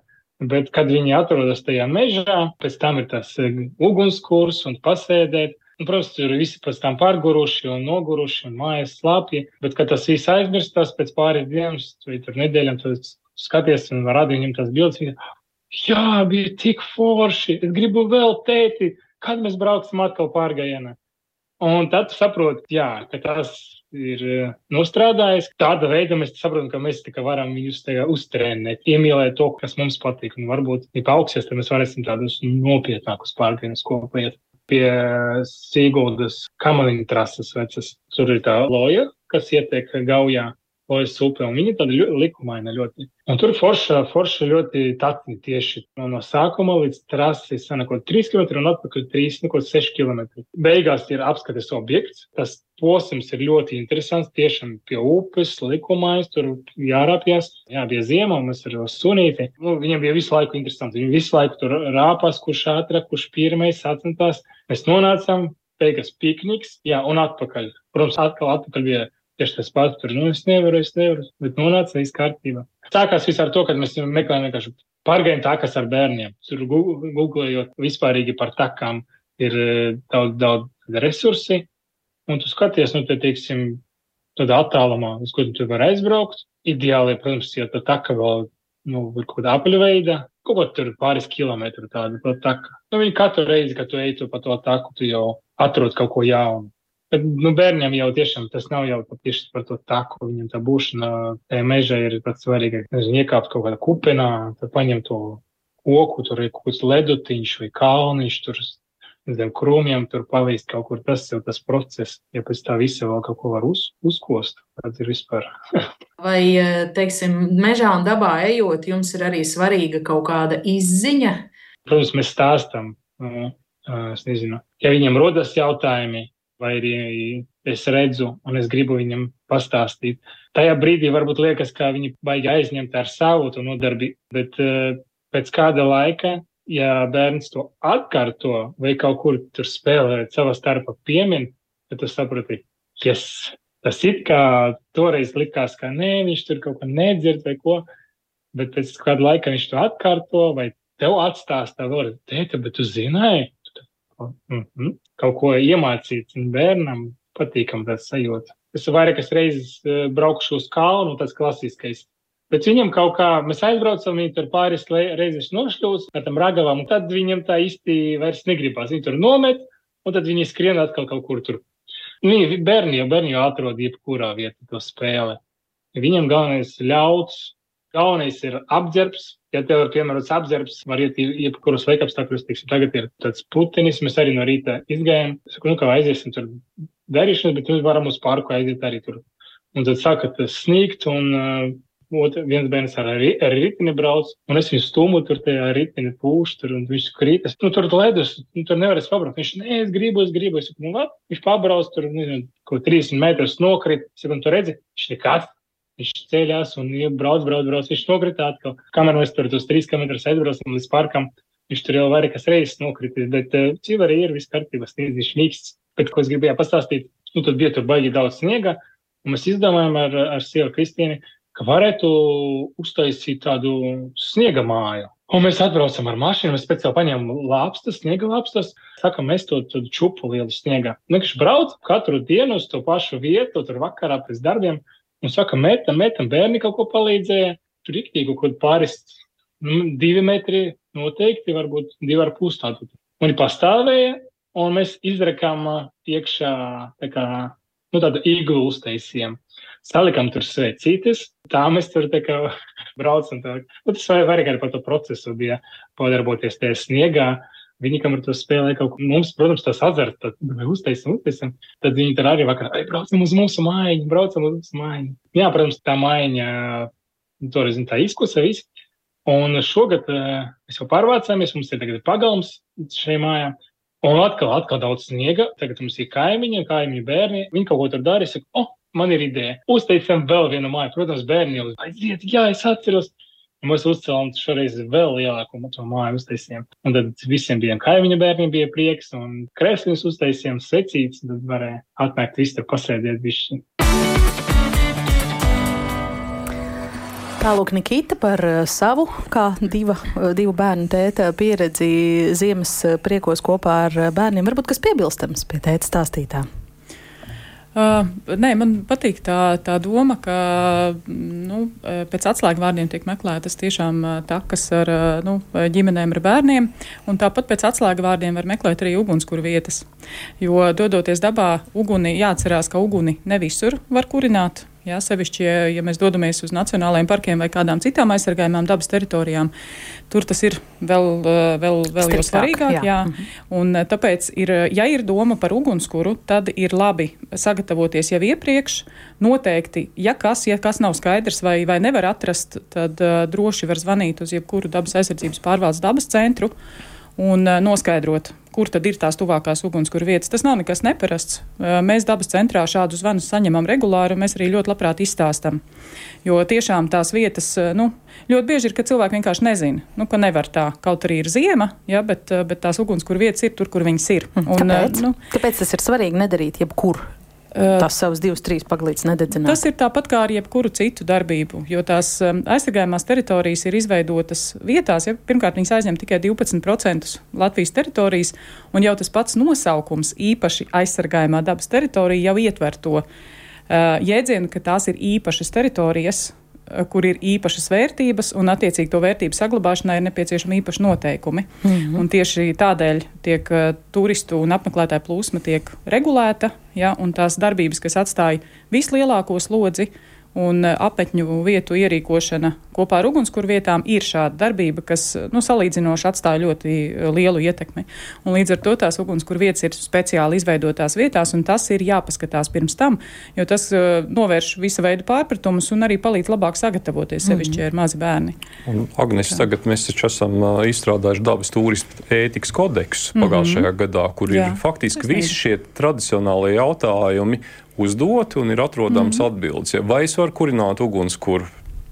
Bet, kad viņi atrodas tajā mežā, pēc tam ir tas ugunskurs un pasēdēt. Un, protams, tur visi pēc tam pārguruši un noguruši un mājas slāpji. Bet, kad tas viss aizmirstās pēc pāris dienām vai nedēļām, tad skaties un radi viņam tās bildes. Jā, bija tik forši. Es gribu vēl tēti, kad mēs brauksim atkal pārgājienā. Un tad tu saproti, jā, ka tas ir eh, nostrādājis. Tāda veida mēs saprotam, ka mēs varam viņus uztrenēt, iemīlēt to, kas mums patīk. Un varbūt, ja paaugsies, tad mēs varēsim tādus nopietnākus pārgājienus kopā iet. Pie Sīguldas kamaliņa trases vecas. Tur ir tā loja, kas ietiek gaujā. Lojas upe, un viņa tāda ļoti likumaina ļoti. Un tur forša, forša ļoti tatni tieši no, no sākuma līdz trasi sanākot 3 km un atpakaļ 3, nu, 6 km. Beigās ir apskates objekts. Tas posms ir ļoti interesants, tiešām pie upes, likumais, tur jārāpjas. Jā, bija ziema, un mēs ar sunīti. Nu, viņam bija visu laiku interesanti. Viņi visu laiku tur rāpās, kurš ātrāk, kurš pirmais atcentās. Mēs nonācām, beigās pikniks, jā, un atpakaļ. Protams, atkal atpakaļ bija tieši tas pats. Tur, nu, es nevaru, es nevaru, bet nonāca viss kārtībā. Sākās viss ar to, ka mēs meklējam vienkārši pārgājienu takas ar bērniem. Tur googlējot vispārīgi par takām ir eh, daudz, daudz resursi, un tu skaties, nu, te, teiksim, tādā attālumā, uz ko tu vari aizbraukt. Ideāli, protams, ja tā taka vēl, nu, ir kaut kāda apaļveida, kaut ko tur pāris kilometru tādu pa taka. Nu, viņi katru reizi, kad tu ej tu pa to taku, tu jau atrod kaut ko jaunu. Bet nu, bērniem jau tiešām tas nav jau tieši par to taku. Viņam tā būšana tajā mežā ir pats svarīgākais. Nezinu, iekāpt kaut kādā kupenā, tad paņemt to koku, tur ir kaut kāds ledutiņš vai kalniņš, tur zem krūmiem, tur palīst kaut kur. Tas jau tas process, ja pēc tā visa vēl kaut ko var uz, uzkost, tad ir vispār. vai, teiksim, mežā un dabā ejot, jums ir arī svarīga kaut kāda izziņa? Protams, mēs stāstam. Es nezinu, ja viņiem rodas jautājumi, vai arī es redzu un es gribu viņam pastāstīt. Tajā brīdī varbūt liekas, ka viņi baigi aizņemt ar savu to nodarbību, bet uh, pēc kāda laika, ja bērns to atkārto vai kaut kur tur spēlē savā starpā piemin, tad tu saproti, yes, tas it kā toreiz likās, ka nē, viņš tur kaut ko nedzird vai ko, bet pēc kāda laika viņš to atkārto vai tev atstāsta vēl, tēta, bet tu zināji, mm -hmm. kaut ko iemācīt bērnam, patīkam tāds sajūta. Es vairākas reizes eh, braukšu uz kalnu, tas klasiskais. Bet viņam kaut kā, mēs aizbraucam, viņi tur pāris reizes nošļūst ar tam ragavam, un tad viņam tā īsti vairs negribās. Viņi tur nomet, un tad viņi skrien atkal kaut kur tur. Viņi bērni jau, bērni jau atrod jebkurā vietā to spēli. Viņam galvenais ļauts, galvenais ir apģērbs, Ja tev ir piemērots apģērbs, var iet jebkuros veikapstākļos, tagad ir tāds putenis, mēs arī no rīta izgājām. Es saku, nu, kā aiziesim tur darīšanas, bet mēs varam uz parku aiziet arī tur. Un tad sākat sniegt, un uh, viens bērns ar, ar ritini brauc, un es viņu stūmu tur tajā ritini pūš, tur, un viņš krītas. Nu, tur ledus, nu, tur nevarēs pabraukt. Viņš, nē, es gribu, es gribu. Es saku, nu, labi, viņš pabrauc tur, nezinu, kaut 30 metrus nokrit. Es saku, nu, tu redzi, viņš nekad Viņš ceļās un brauc, brauc, brauc. Viņš nokrita atkal. Kamēr mēs tur tos trīs kilometrus aizbraucam līdz parkam, viņš tur jau vairākas reizes nokritis. Bet uh, civarī ir viss kārtībā, sniedz viņš mīksts. Bet, ko es gribēju pastāstīt, nu tad bija tur baigi daudz sniega. Un mēs izdomājām ar, ar sievu Kristīnu, ka varētu uztaisīt tādu sniega māju. Un mēs atbraucam ar mašīnu, mēs speciāli paņēmām lāpstas, sniega lāpstas, sākam mēs to čupu lielu sniegā. Nu, viņš brauc katru dienu uz to pašu vietu, tur vakarā pēc darbiem. Un saka, metam, metam, bērni kaut ko palīdzēja. Tur rīktīgi kaut kur pāris, nu, divi metri noteikti, varbūt divi ar pus tādu. Viņi pastāvēja, un mēs izrakām iekšā tā kā nu, tādu iglu uztaisījām. Salikām tur svecītes, tā mēs tur tā kā braucam. Tā. Nu, tas vairāk arī par to procesu bija padarboties tajā sniegā. Viņi, kam ar to spēlē, kaut ko mums, protams, tas azarts, tad uztaisam, uztaisam. Tad viņi tur arī vakarā, ai, braucam uz mūsu mājiņu, braucam uz mūsu mājiņu. Jā, protams, tā mājiņa, toreiz tā izkusa viss. Un šogad mēs jau pārvācāmies, mums ir tagad pagalms šai mājā. Un atkal, atkal daudz sniega. Tagad mums ir kaimiņi, kaimiņu bērni. Viņi kaut ko tur dara. Es saku, oh, man ir ideja. Uztaisām vēl vienu māju. Protams, bērni jau aiziet, jā, es atceros. Un mēs uzcēlām šoreiz vēl lielāku māju uztaisījām. Un tad visiem bija kaimiņu bērniem bija prieks un krēsliņus uztaisījām secītas. Tad varēja atnākt visi tur pasēdēt višķi. Tālāk Nikita par eh, savu, kā diva, eh, divu bērnu tēta pieredzi ziemas eh, priekos kopā ar bērniem. Varbūt kas piebilstams pie tēta stāstītā. Uh, nē, man patīk tā, tā doma, ka nu, pēc atslēgvārdiem tiek meklētas tiešām takas ar nu, ģimenēm, ar bērniem, un tāpat pēc atslēgvārdiem var meklēt arī ugunskura vietas. Jo dodoties dabā, uguni jāatcerās, ka uguni ne visur var kurināt. Jā, sevišķi, ja, ja mēs dodamies uz nacionālajiem parkiem vai kādām citām aizsargājumām dabas teritorijām, tur tas ir vēl, eh, vēl, vēl jau svarīgāk. Jā. Jā. Mhm. Un, eh, tāpēc, ir, ja ir doma par ugunskura, tad ir labi sagatavoties jau iepriekš. Noteikti, ja kas, ja kas nav skaidrs vai, vai nevar atrast, tad uh, droši var zvanīt uz jebkuru dabas aizsardzības pārvaldes dabas centru un noskaidrot, kur tad ir tās tuvākās ugunskura vietas. Tas nav nekas neparasts. Mēs dabas centrā šādus zvanus saņemam regulāri, un mēs arī ļoti labprāt izstāstam. Jo tiešām tās vietas, nu, ļoti bieži ir, ka cilvēki vienkārši nezina, nu, ka nevar tā. Kaut arī ir ziema, ja, bet, bet tās ugunskura vietas ir tur, kur viņas ir. Hm, un, Kāpēc? Nu, Kāpēc tas ir svarīgi nedarīt jebkur? Tās savas divas, trīs paglītes nededzināt. Tas ir tāpat kā ar jebkuru citu darbību, jo tās aizsargājumās teritorijas ir izveidotas vietās. Ja, pirmkārt, viņas aizņem tikai 12% Latvijas teritorijas, un jau tas pats nosaukums īpaši aizsargājumā dabas teritorija jau ietver to uh, jēdzienu, ka tās ir īpašas teritorijas, kur ir īpašas vērtības, un attiecīgi to vērtību saglabāšanai ir nepieciešami īpaši noteikumi. Mm -hmm. Un tieši tādēļ tiek uh, turistu un apmeklētāju plūsma tiek regulēta, ja, un tās darbības, kas atstāja vislielāko slodzi, uh, Un e, apmetņu vietu ierīkošana kopā ar ugunskura vietām ir šāda darbība, kas nu, salīdzinoši atstāja ļoti e, lielu ietekmi. Un līdz ar to tās ugunskura vietas ir speciāli izveidotās vietās, un tas ir jāpaskatās pirms tam, jo tas uh, novērš visa veida pārpratumus un arī palīdz labāk sagatavoties, sevišķi, ja ir mazi bērni. Un, Agnes, tagad mēs taču esam uh, izstrādājuši dabas turismu ētikas kodeksu pagājušajā mm -hmm. gadā, kur Jā, ir faktiski visi šie tradicionālie jautājumi uzdoti un ir atrodams mm -hmm. atbildes. Ja, vai es varu kurināt ugunskura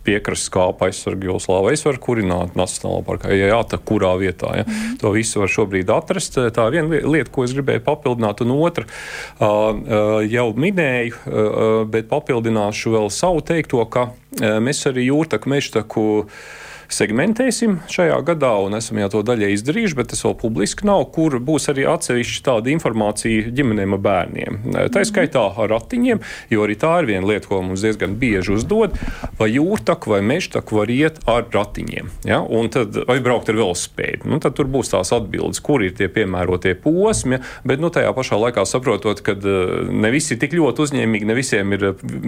piekrastes kāpa aizsargu joslā, vai es varu kurināt Nacionālā parkā, ja jā, tā kurā vietā. Ja. Mm. To visu var šobrīd atrast. Tā ir viena lieta, ko es gribēju papildināt, un otra jau minēju, bet papildināšu vēl savu teikto, ka mēs arī jūrtaku, mežtaku segmentēsim šajā gadā, un esam jau to daļai izdarījuši, bet tas vēl publiski nav, kur būs arī atsevišķa tāda informācija ģimenēm ar bērniem. Tā skaitā ar ratiņiem, jo arī tā ir viena lieta, ko mums diezgan bieži uzdod, vai jūrtaku vai mežtaku var iet ar ratiņiem, ja? un tad, vai braukt ar velospēdu. Nu, tad tur būs tās atbildes, kur ir tie piemērotie posmi, bet nu, tajā pašā laikā saprotot, ka ne visi ir tik ļoti uzņēmīgi, ne visiem ir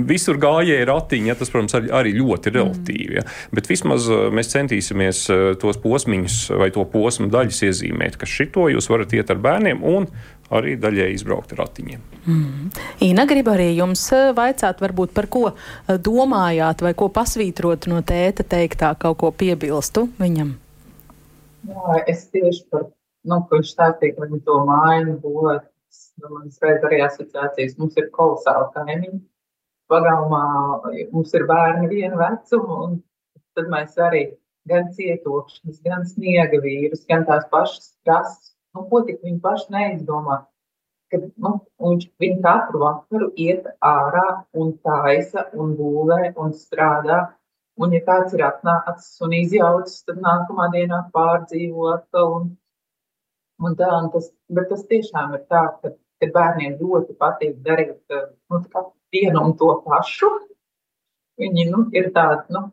visur gājēji ratiņi, ja? tas, protams, arī, arī ļoti relatīvi. Ja? Bet vismaz mēs centīsimies eh, tos posmiņus vai to posmu daļas iezīmēt, ka šito jūs varat iet ar bērniem un arī daļai izbraukt ar ratiņiem. Mm. Ina, grib arī jums eh, vaicāt, varbūt par ko eh, domājāt vai ko pasvītrot no tēta teiktā, kaut ko piebilstu viņam? Jā, es tieši par, nu, viņš stāstīja, ka viņi to māju būvēt, man uzreiz arī asociācijas, mums ir kolosāli kaimiņi. Pagalmā mums ir bērni vienu vecumu, un tad mēs arī gan cietokšņus, gan sniega vīrus, gan tās pašas krasas. Nu, ko tik viņi paši neizdomā? Kad, nu, viņš, viņi katru vakaru iet ārā un taisa un būvē un strādā. Un, ja kāds ir atnācis un izjaucis, tad nākamā dienā pārdzīvo atkal. Un, un tā, un tas, bet tas tiešām ir tā, ka, ka bērniem ļoti patīk darīt nu, vienu un to pašu. Viņi nu, ir tādi, nu,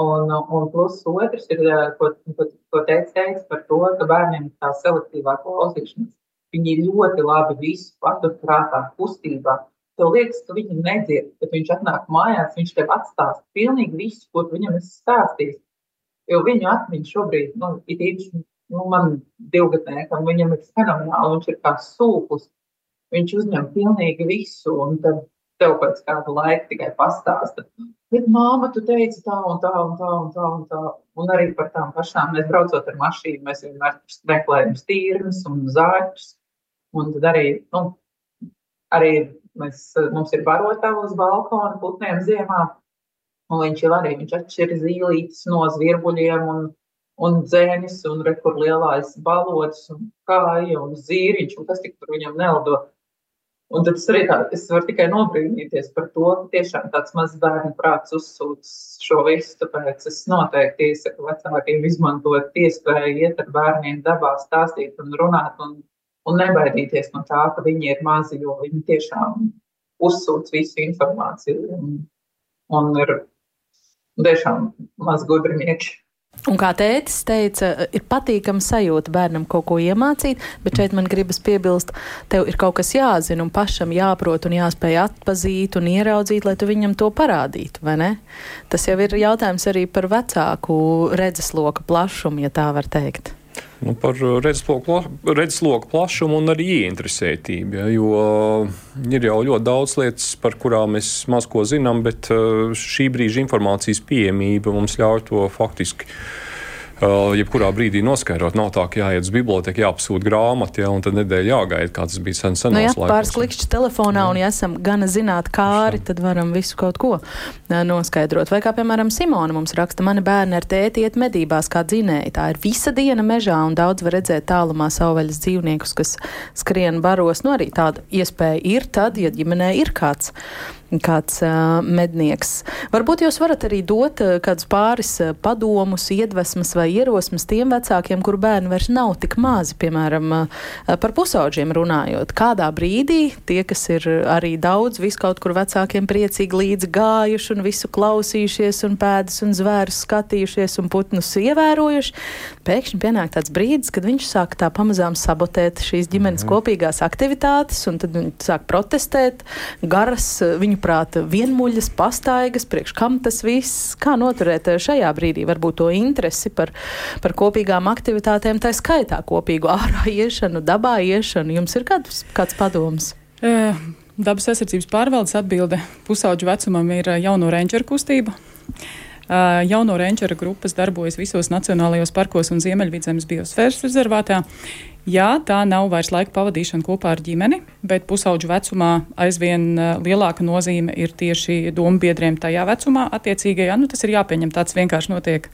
Un, un plus otrs ir, ko, ko, ko teica teica par to, ka bērniem tā selektīvā klausīšanās, viņi ļoti labi visu patur prātā, kustībā. tev liekas, ka viņi nedzird, kad viņš atnāk mājās, viņš tev atstāsta pilnīgi visu, ko viņam esi stāstījis. Jo viņu atmiņa šobrīd, nu, ir īpaši nu, man divgadniekam, viņam ir fenomenāli, viņš ir kā sūklis. Viņš uzņem pilnīgi visu, un tad tev pēc kāda laika tikai pastāsta. Bet māma, tu teici tā un tā un tā un tā un tā. Un arī par tām pašām mēs braucot ar mašīnu, mēs vienmēr meklējam stīrnes un zāķus. Un tad arī, nu, arī mēs, mums ir barotava uz balkona putniem ziemā. Un viņš jau arī, viņš atšķir zīlītes no zvirbuļiem un, un dzēnis un rekur lielais balots un kāja un zīriņš un kas tik tur viņam neldo. Un tad es arī tā, es varu tikai nobrīnīties par to, ka tiešām tāds mazs bērnu prāts uzsūc šo visu. Tāpēc es noteikti iesaku vecākiem izmantot iespēju iet ar bērniem dabā, stāstīt un runāt un, un nebaidīties no tā, ka viņi ir mazi, jo viņi tiešām uzsūc visu informāciju un, un ir tiešām maz gudrinieki. Un kā tētis teica, ir patīkami sajūta bērnam kaut ko iemācīt, bet šeit man gribas piebilst, tev ir kaut kas jāzina un pašam jāprot un jāspēj atpazīt un ieraudzīt, lai tu viņam to parādītu, vai ne? Tas jau ir jautājums arī par vecāku redzesloka plašumu, ja tā var teikt. Nu, par redzesloku plašumu un arī ieinteresētību. Ja, jo ir jau ļoti daudz lietas, par kurām mēs maz ko zinām, bet eh, šī brīža informācijas pieejamība mums ļauj to faktiski Uh, jebkurā brīdī noskaidrot. Nav tā, ka jāiet uz biblioteku, jāapsūta grāmata, ja, un tad nedēļa jāgaida, kā tas bija sen senos nu, ja, Pāris klikšķi telefonā, un ja esam gana zināt kāri, tad varam visu kaut ko uh, noskaidrot. Vai kā, piemēram, Simona mums raksta, mani bērni ar tēti iet medībās kā dzinēji. Tā ir visa diena mežā, un daudz var redzēt tālumā savvaļas dzīvniekus, kas skrien baros. Nu, arī tāda iespēja ir tad, ja ģimenē ir kāds kāds mednieks. Varbūt jūs varat arī dot kādus pāris padomus, iedvesmas vai ierosmes tiem vecākiem, kuru bērni vairs nav tik mazi, piemēram, par pusauģiem runājot. Kādā brīdī tie, kas ir arī daudz, vis kaut kur vecākiem priecīgi līdzi gājuši un visu klausījušies un pēdas un zvērus skatījušies un putnus ievērojuši, pēkšņi pienāk tāds brīdis, kad viņš sāk tā pamazām sabotēt šīs ģimenes mm -hmm. kopīgās aktivitātes un tad viņi sāk protestēt garas viņu jūsuprāt, vienmuļas, pastaigas, priekš kam tas viss, kā noturēt šajā brīdī varbūt to interesi par, par kopīgām aktivitātēm, tā skaitā kopīgu ārā iešanu, dabā iešanu. Jums ir kāds, kāds padoms? Uh. Dabas aizsardzības pārvaldes atbilde pusauģu vecumam ir jauno rangeru kustība. Uh, jauno rangeru grupas darbojas visos nacionālajos parkos un Ziemeļvidzemes biosfēras rezervātā. Jā, tā nav vairs laika pavadīšana kopā ar ģimeni, bet pusauģu vecumā aizvien lielāka nozīme ir tieši domu biedriem tajā vecumā. Attiecīgajā, nu, tas ir jāpieņem, tāds vienkārši notiek.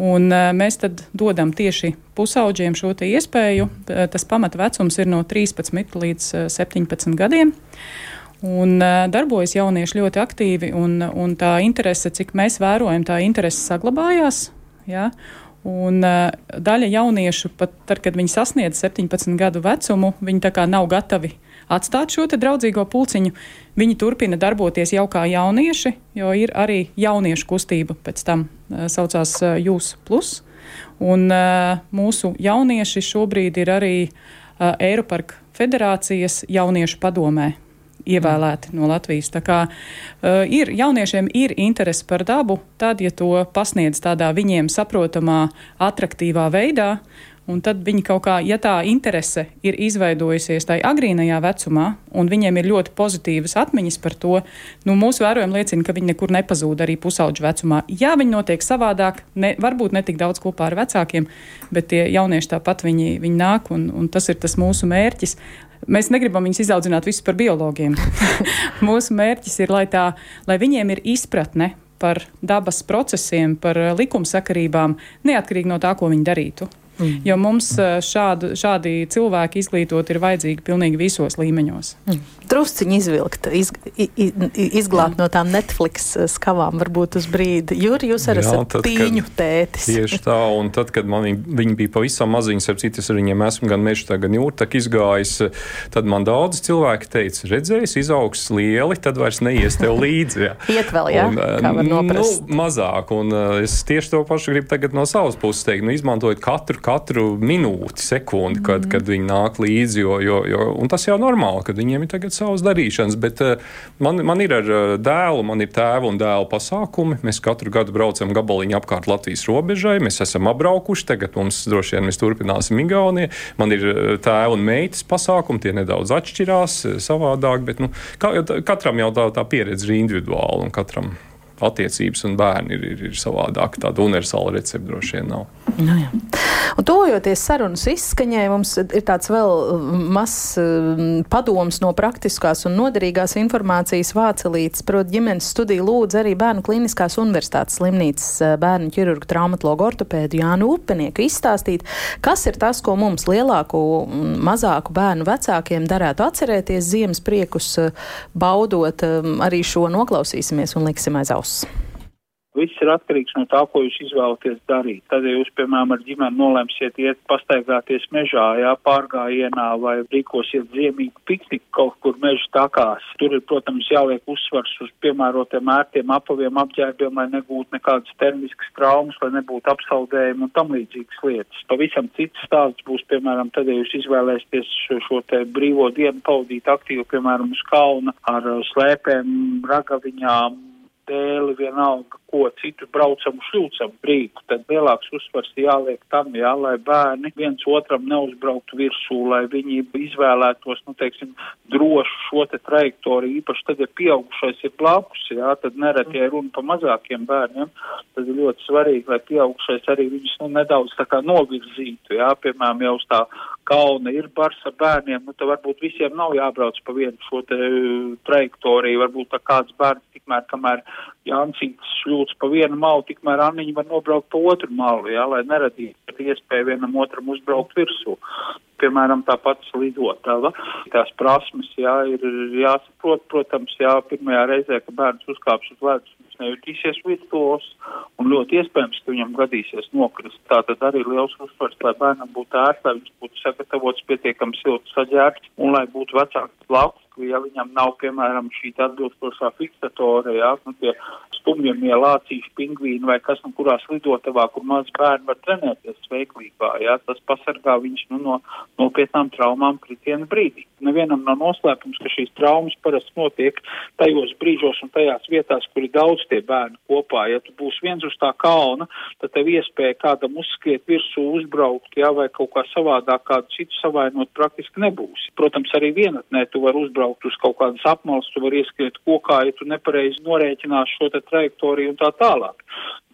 Un, mēs tad dodam tieši pusauģiem šo iespēju. Tas pamata vecums ir no 13 līdz 17 gadiem. Un, darbojas jaunieši ļoti aktīvi, un, un tā interese, cik mēs vērojam, tā interese saglabājās. Ja? Un uh, daļa jauniešu, pat tad, kad viņi sasniedz 17 gadu vecumu, viņi tā kā nav gatavi atstāt šo draudzīgo pulciņu. Viņi turpina darboties jau kā jaunieši, jo ir arī jauniešu kustība pēc tam uh, saucās uh, Jūs Plus. Un uh, mūsu jaunieši šobrīd ir arī uh, Eiroparka federācijas jauniešu padomē ievēlēti no Latvijas. Tā kā uh, ir, jauniešiem ir interese par dabu, tad, ja to pasniedz tādā viņiem saprotamā, attraktīvā veidā, Un tad viņi kaut kā, ja tā interese ir izveidojusies tajā agrīnajā vecumā, un viņiem ir ļoti pozitīvas atmiņas par to, nu, mūsu vērojumi liecina, ka viņi nekur nepazūd arī pusauģu vecumā. Jā, viņi notiek savādāk, ne, varbūt ne tik daudz kopā ar vecākiem, bet tie jaunieši tāpat viņi, viņi nāk, un, un tas ir tas mūsu mērķis. Mēs negribam viņus izaudzināt visus par biologiem. Mūsu mērķis ir, lai, tā, lai viņiem ir izpratne par dabas procesiem, par likumsakarībām, neatkarīgi no tā, ko viņi darītu. Mm. Jo mums šādu, šādi cilvēki izglītot ir vajadzīgi pilnīgi visos līmeņos. Mm drusciņi izvilkt, iz, iz, izglābt Jā. no tām Netflix eh, skavām, varbūt uz brīdi. Juri, jūs arī esat tad, tīņu kad, tētis. Tieši tā, un tad, kad man viņi, viņi bija pavisam maziņi, ap citas ar viņiem esmu gan mežā, gan jūrtak izgājis, tad man daudz cilvēki teica, redzējis, izaugs lieli, tad vairs neies tev līdzi. Ja. Iet vēl, jā, un, kā var noprast. Nu, mazāk, un es tieši to pašu gribu tagad no savas puses teikt, nu, izmantojot katru katru minūti, sekundi, kad, mm. kad viņi nāk līdzi. Jo, jo, jo, tas jau ir normāli, ka viņiem ir tagad savas darīšanas. Bet man, man ir ar dēlu, man ir tēva un dēla pasākumi. Mēs katru gadu braucam gabaliņu apkārt Latvijas robežai. Mēs esam apbraukuši, tagad mums droši vien mēs turpināsim Igauniju. Man ir tēva un meitas pasākumi, tie nedaudz atšķirās savādāk, bet nu, katram jau tā, tā pieredze ir individuāla un katram attiecības un bērni ir, ir, ir savādāk. Tāda universāla recepte droši vien nav. Nu, jā. Un tuvojoties sarunas izskaņai, mums ir tāds vēl mm, mazs mm, padoms no praktiskās un noderīgās informācijas vācelītes. Proti, ģimenes studija lūdz arī Bērnu klīniskās universitātes slimnīcas eh, bērnu ķirurgu traumatologu ortopēdu Jānu Upenieku izstāstīt, kas ir tas, ko mums lielāku un mazāku bērnu vecākiem darētu atcerēties ziemas priekus eh, baudot. Eh, arī šo noklausīsimies un liksim aiz auss. Viss ir atkarīgs no tā, ko jūs izvēlaties darīt. Tad, ja jūs, piemēram, ar ģimeni nolemsiet iet pastaigāties mežā, jā, pārgājienā vai rīkosiet ziemīgu pikniku kaut kur meža takās, tur ir, protams, jāliek uzsvars uz piemērotiem ērtiem apaviem apģērbiem, lai negūtu nekādas termiskas traumas, lai nebūtu apsaldējumi un tam līdzīgas lietas. Pavisam cits stāsts būs, piemēram, tad, ja jūs izvēlēsieties šo, šo te brīvo dienu pavadīt aktīvi, piemēram, uz kalna ar slēpēm, ragaviņām, dēli, vienalga, ko citu braucamu šļūcamu brīku, tad lielāks uzsvars jāliek tam, jā, lai bērni viens otram neuzbrauktu virsū, lai viņi izvēlētos, nu, teiksim, drošu šo te trajektoriju, īpaši tad, ja pieaugušais ir blakus, jā, tad nereti, ja runa pa mazākiem bērniem, tad ir ļoti svarīgi, lai pieaugušais arī viņus, nu, nedaudz tā kā novirzītu, jā, piemēram, jau uz tā kalna ir bars ar bērniem, nu, tad varbūt visiem nav jābrauc pa vienu šo te trajektoriju, varbūt kāds bērns tikmēr, kamēr Jāncīts šļūts pa vienu malu, tikmēr Anniņa var nobraukt pa otru malu, jā, lai neradītu iespēju vienam otram uzbraukt virsū. Piemēram, tā pats lidotava, tās prasmes, jā, ir jāsaprot, protams, jā, pirmajā reizē, ka bērns uzkāps uz ledus, nejutīsies virsūs, un ļoti iespējams, ka viņam gadīsies nokrist. Tā tad arī liels uzsvars, lai bērnam būtu ērts, lai viņš būtu sagatavots pietiekami silts saģērbts, un lai būtu vecāks blakus ja viņam nav, piemēram, šī atbilstošā fiksatora, jā, nu, tie stumjamie lācīši, pingvīni vai kas, nu, kurās lidotavā, kur maz bērni var trenēties sveiklībā, jā, tas pasargā viņš, nu, no nopietnām traumām kritiena brīdī. Nevienam nav noslēpums, ka šīs traumas parasti notiek tajos brīžos un tajās vietās, kur ir daudz tie bērni kopā. Ja tu būsi viens uz tā kalna, tad tev iespēja kādam uzskriet virsū, uzbraukt, jā, vai kaut kā savādāk kādu citu savainot praktiski nebūs. Protams, arī vienatnē tu vari uzbraukt uz kaut kādas apmales, tu vari ieskriet kokā, ja tu nepareizi norēķinās šo te trajektoriju un tā tālāk.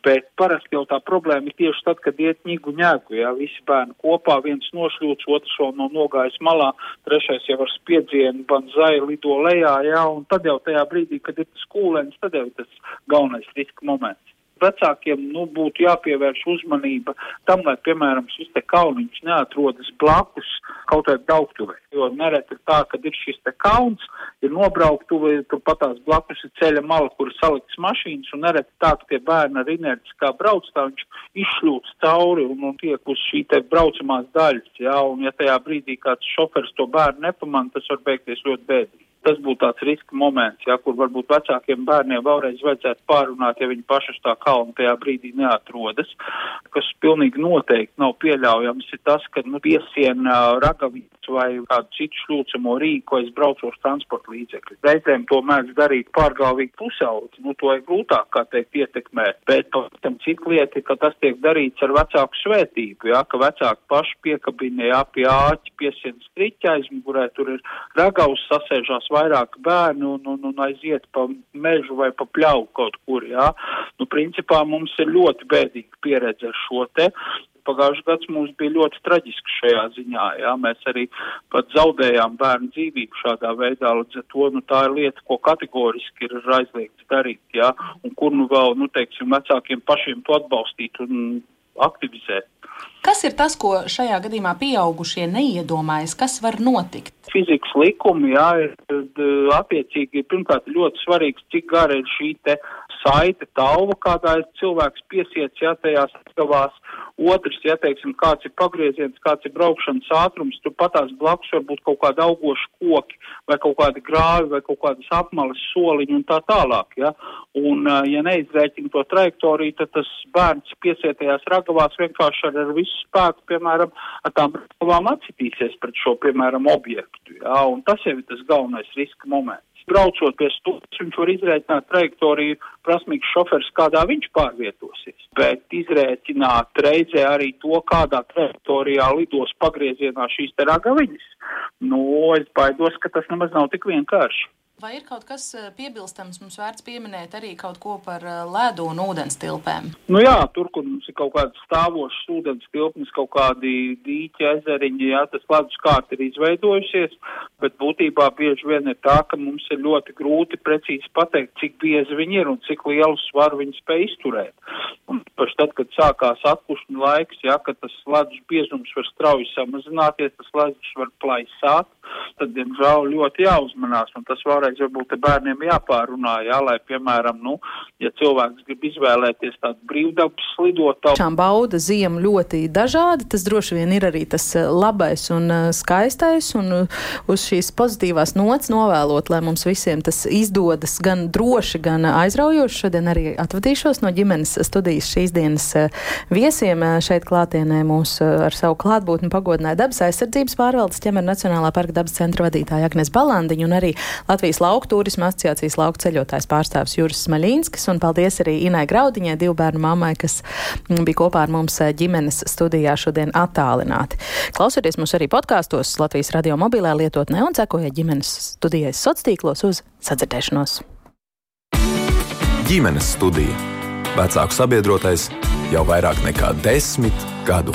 Bet parasti jau tā problēma ir tieši tad, kad iet ņigu ņēgu, jā, visi bērni kopā, viens nošļūts, otrs vēl nav nogājis malā, trešais jau ar spiedzienu banzai lido lejā, jā, un tad jau tajā brīdī, kad ir tas kūlēns, tad jau ir tas galvenais riska moments vecākiem nu, būtu jāpievērš uzmanība tam, lai, piemēram, šis te kalniņš neatrodas blakus kaut kādai brauktuvei. Jo nereti ir tā, ka ir šis te kalns, ir nobrauktuve, turpat tās blakus ir ceļa mala, kur salikts mašīnas, un nereti tā, ka tie bērni ar inerci kā brauc, tā viņš izšļūts cauri un, un tiek uz šī te braucamās daļas, jā, un ja tajā brīdī kāds šofers to bērnu nepaman, tas var beigties ļoti bēdīgi tas būtu tāds riska moments, ja, kur varbūt vecākiem bērniem vēlreiz vajadzētu pārunāt, ja viņi paši tā kalna tajā brīdī neatrodas. Kas pilnīgi noteikti nav pieļaujams, ir tas, ka nu, piesien uh, ragaviņas vai kādu citu šļūcamo rīku aiz braucošu transporta līdzekļu. Reizēm to mēdz darīt pārgalvīgi pusauģi, nu to ir grūtāk, kā teikt, ietekmēt, bet tam cik lieta, ka tas tiek darīts ar vecāku svētību, jā, ka vecāki paši piekabina, jā, pie āķi, piesien striķa aizmugurē, tur ir ragavs sasēžās vairāk bērnu un, un, un aiziet pa mežu vai pa pļauju kaut kur, jā. Nu, principā mums ir ļoti bēdīga pieredze ar šo te. Pagājušajā gads mums bija ļoti traģisks šajā ziņā. Jā. Mēs arī pat zaudējām bērnu dzīvību šādā veidā. Līdz ar to nu, tā ir lieta, ko kategoriski ir aizliegts darīt. Jā. Un kur nu vēl, nu, teiksim, vecākiem pašiem to atbalstīt un aktivizēt. Kas ir tas, ko šajā gadījumā pieaugušie neiedomājas, kas var notikt? Fizikas likumi, jā, ir attiecīgi pirmkārt ļoti svarīgs, cik gara ir šī te saite, talva, kādā ir cilvēks piesiets, ja tajās skavās. Otrs, ja teiksim, kāds ir pagrieziens, kāds ir braukšanas ātrums, tur patās blakus var būt kaut kādi augoši koki vai kaut kādi grāvi vai kaut kādas apmalas soliņi un tā tālāk. Ja, un, ja neizrēķina to trajektoriju, tad tas bērns piesietajās ragavās vienkārši ar, ar visu spēku, piemēram, ar tām ragavām atsitīsies pret šo, piemēram, objektu. Ja, un tas jau ir tas galvenais riska moments braucot pie stūres, viņš var izrēķināt trajektoriju, prasmīgs šofers, kādā viņš pārvietosies. Bet izrēķināt reizē arī to, kādā trajektorijā lidos pagriezienā šīs te ragaviņas, nu, es baidos, ka tas nemaz nav tik vienkārši. Vai ir kaut kas eh, piebilstams, mums vērts pieminēt arī kaut ko par eh, ledu un ūdens tilpēm? Nu jā, tur, kur mums ir kaut kāds stāvošs ūdens tilpnis, kaut kādi dīķi, ezeriņi, jā, tas ledus kārt ir izveidojusies, bet būtībā bieži vien ir tā, ka mums ir ļoti grūti precīzi pateikt, cik biezi viņi ir un cik lielu svaru viņi spēj izturēt. Un paši tad, kad sākās atpušņu laiks, jā, kad tas ledus biezums var strauji samazināties, tas ledus var plaisāt, tad, diemžēl, ļoti jāuzmanās, un tas vēlreiz varbūt bērniem jāpārunā, jā, lai, piemēram, nu, ja cilvēks grib izvēlēties tādu brīvdabas lidotāju. Šām bauda ziemu ļoti dažādi, tas droši vien ir arī tas eh, labais un eh, skaistais, un eh, uz šīs pozitīvās nots novēlot, lai mums visiem tas izdodas gan droši, gan aizraujoši. Šodien arī atvadīšos no ģimenes studijas šīs dienas viesiem šeit klātienē mūs ar savu klātbūtni pagodināja dabas aizsardzības pārvaldes ķemera Nacionālā parka dabas centra vadītāja Agnes Balandiņa un arī Latvijas lauku turisma asociācijas lauku ceļotājs pārstāvs Juris Smaļīnskis. Un paldies arī Inai Graudiņai, divu bērnu mammai, kas mm, bija kopā ar mums eh, ģimenes studijā šodien attālināti. Klausieties mūs arī podkāstos Latvijas radio mobilē lietotnē un sekojiet ģimenes studijai sociālos uz sadzirdēšanos. Ģimenes studija. Vecāku sabiedrotais jau vairāk nekā desmit gadu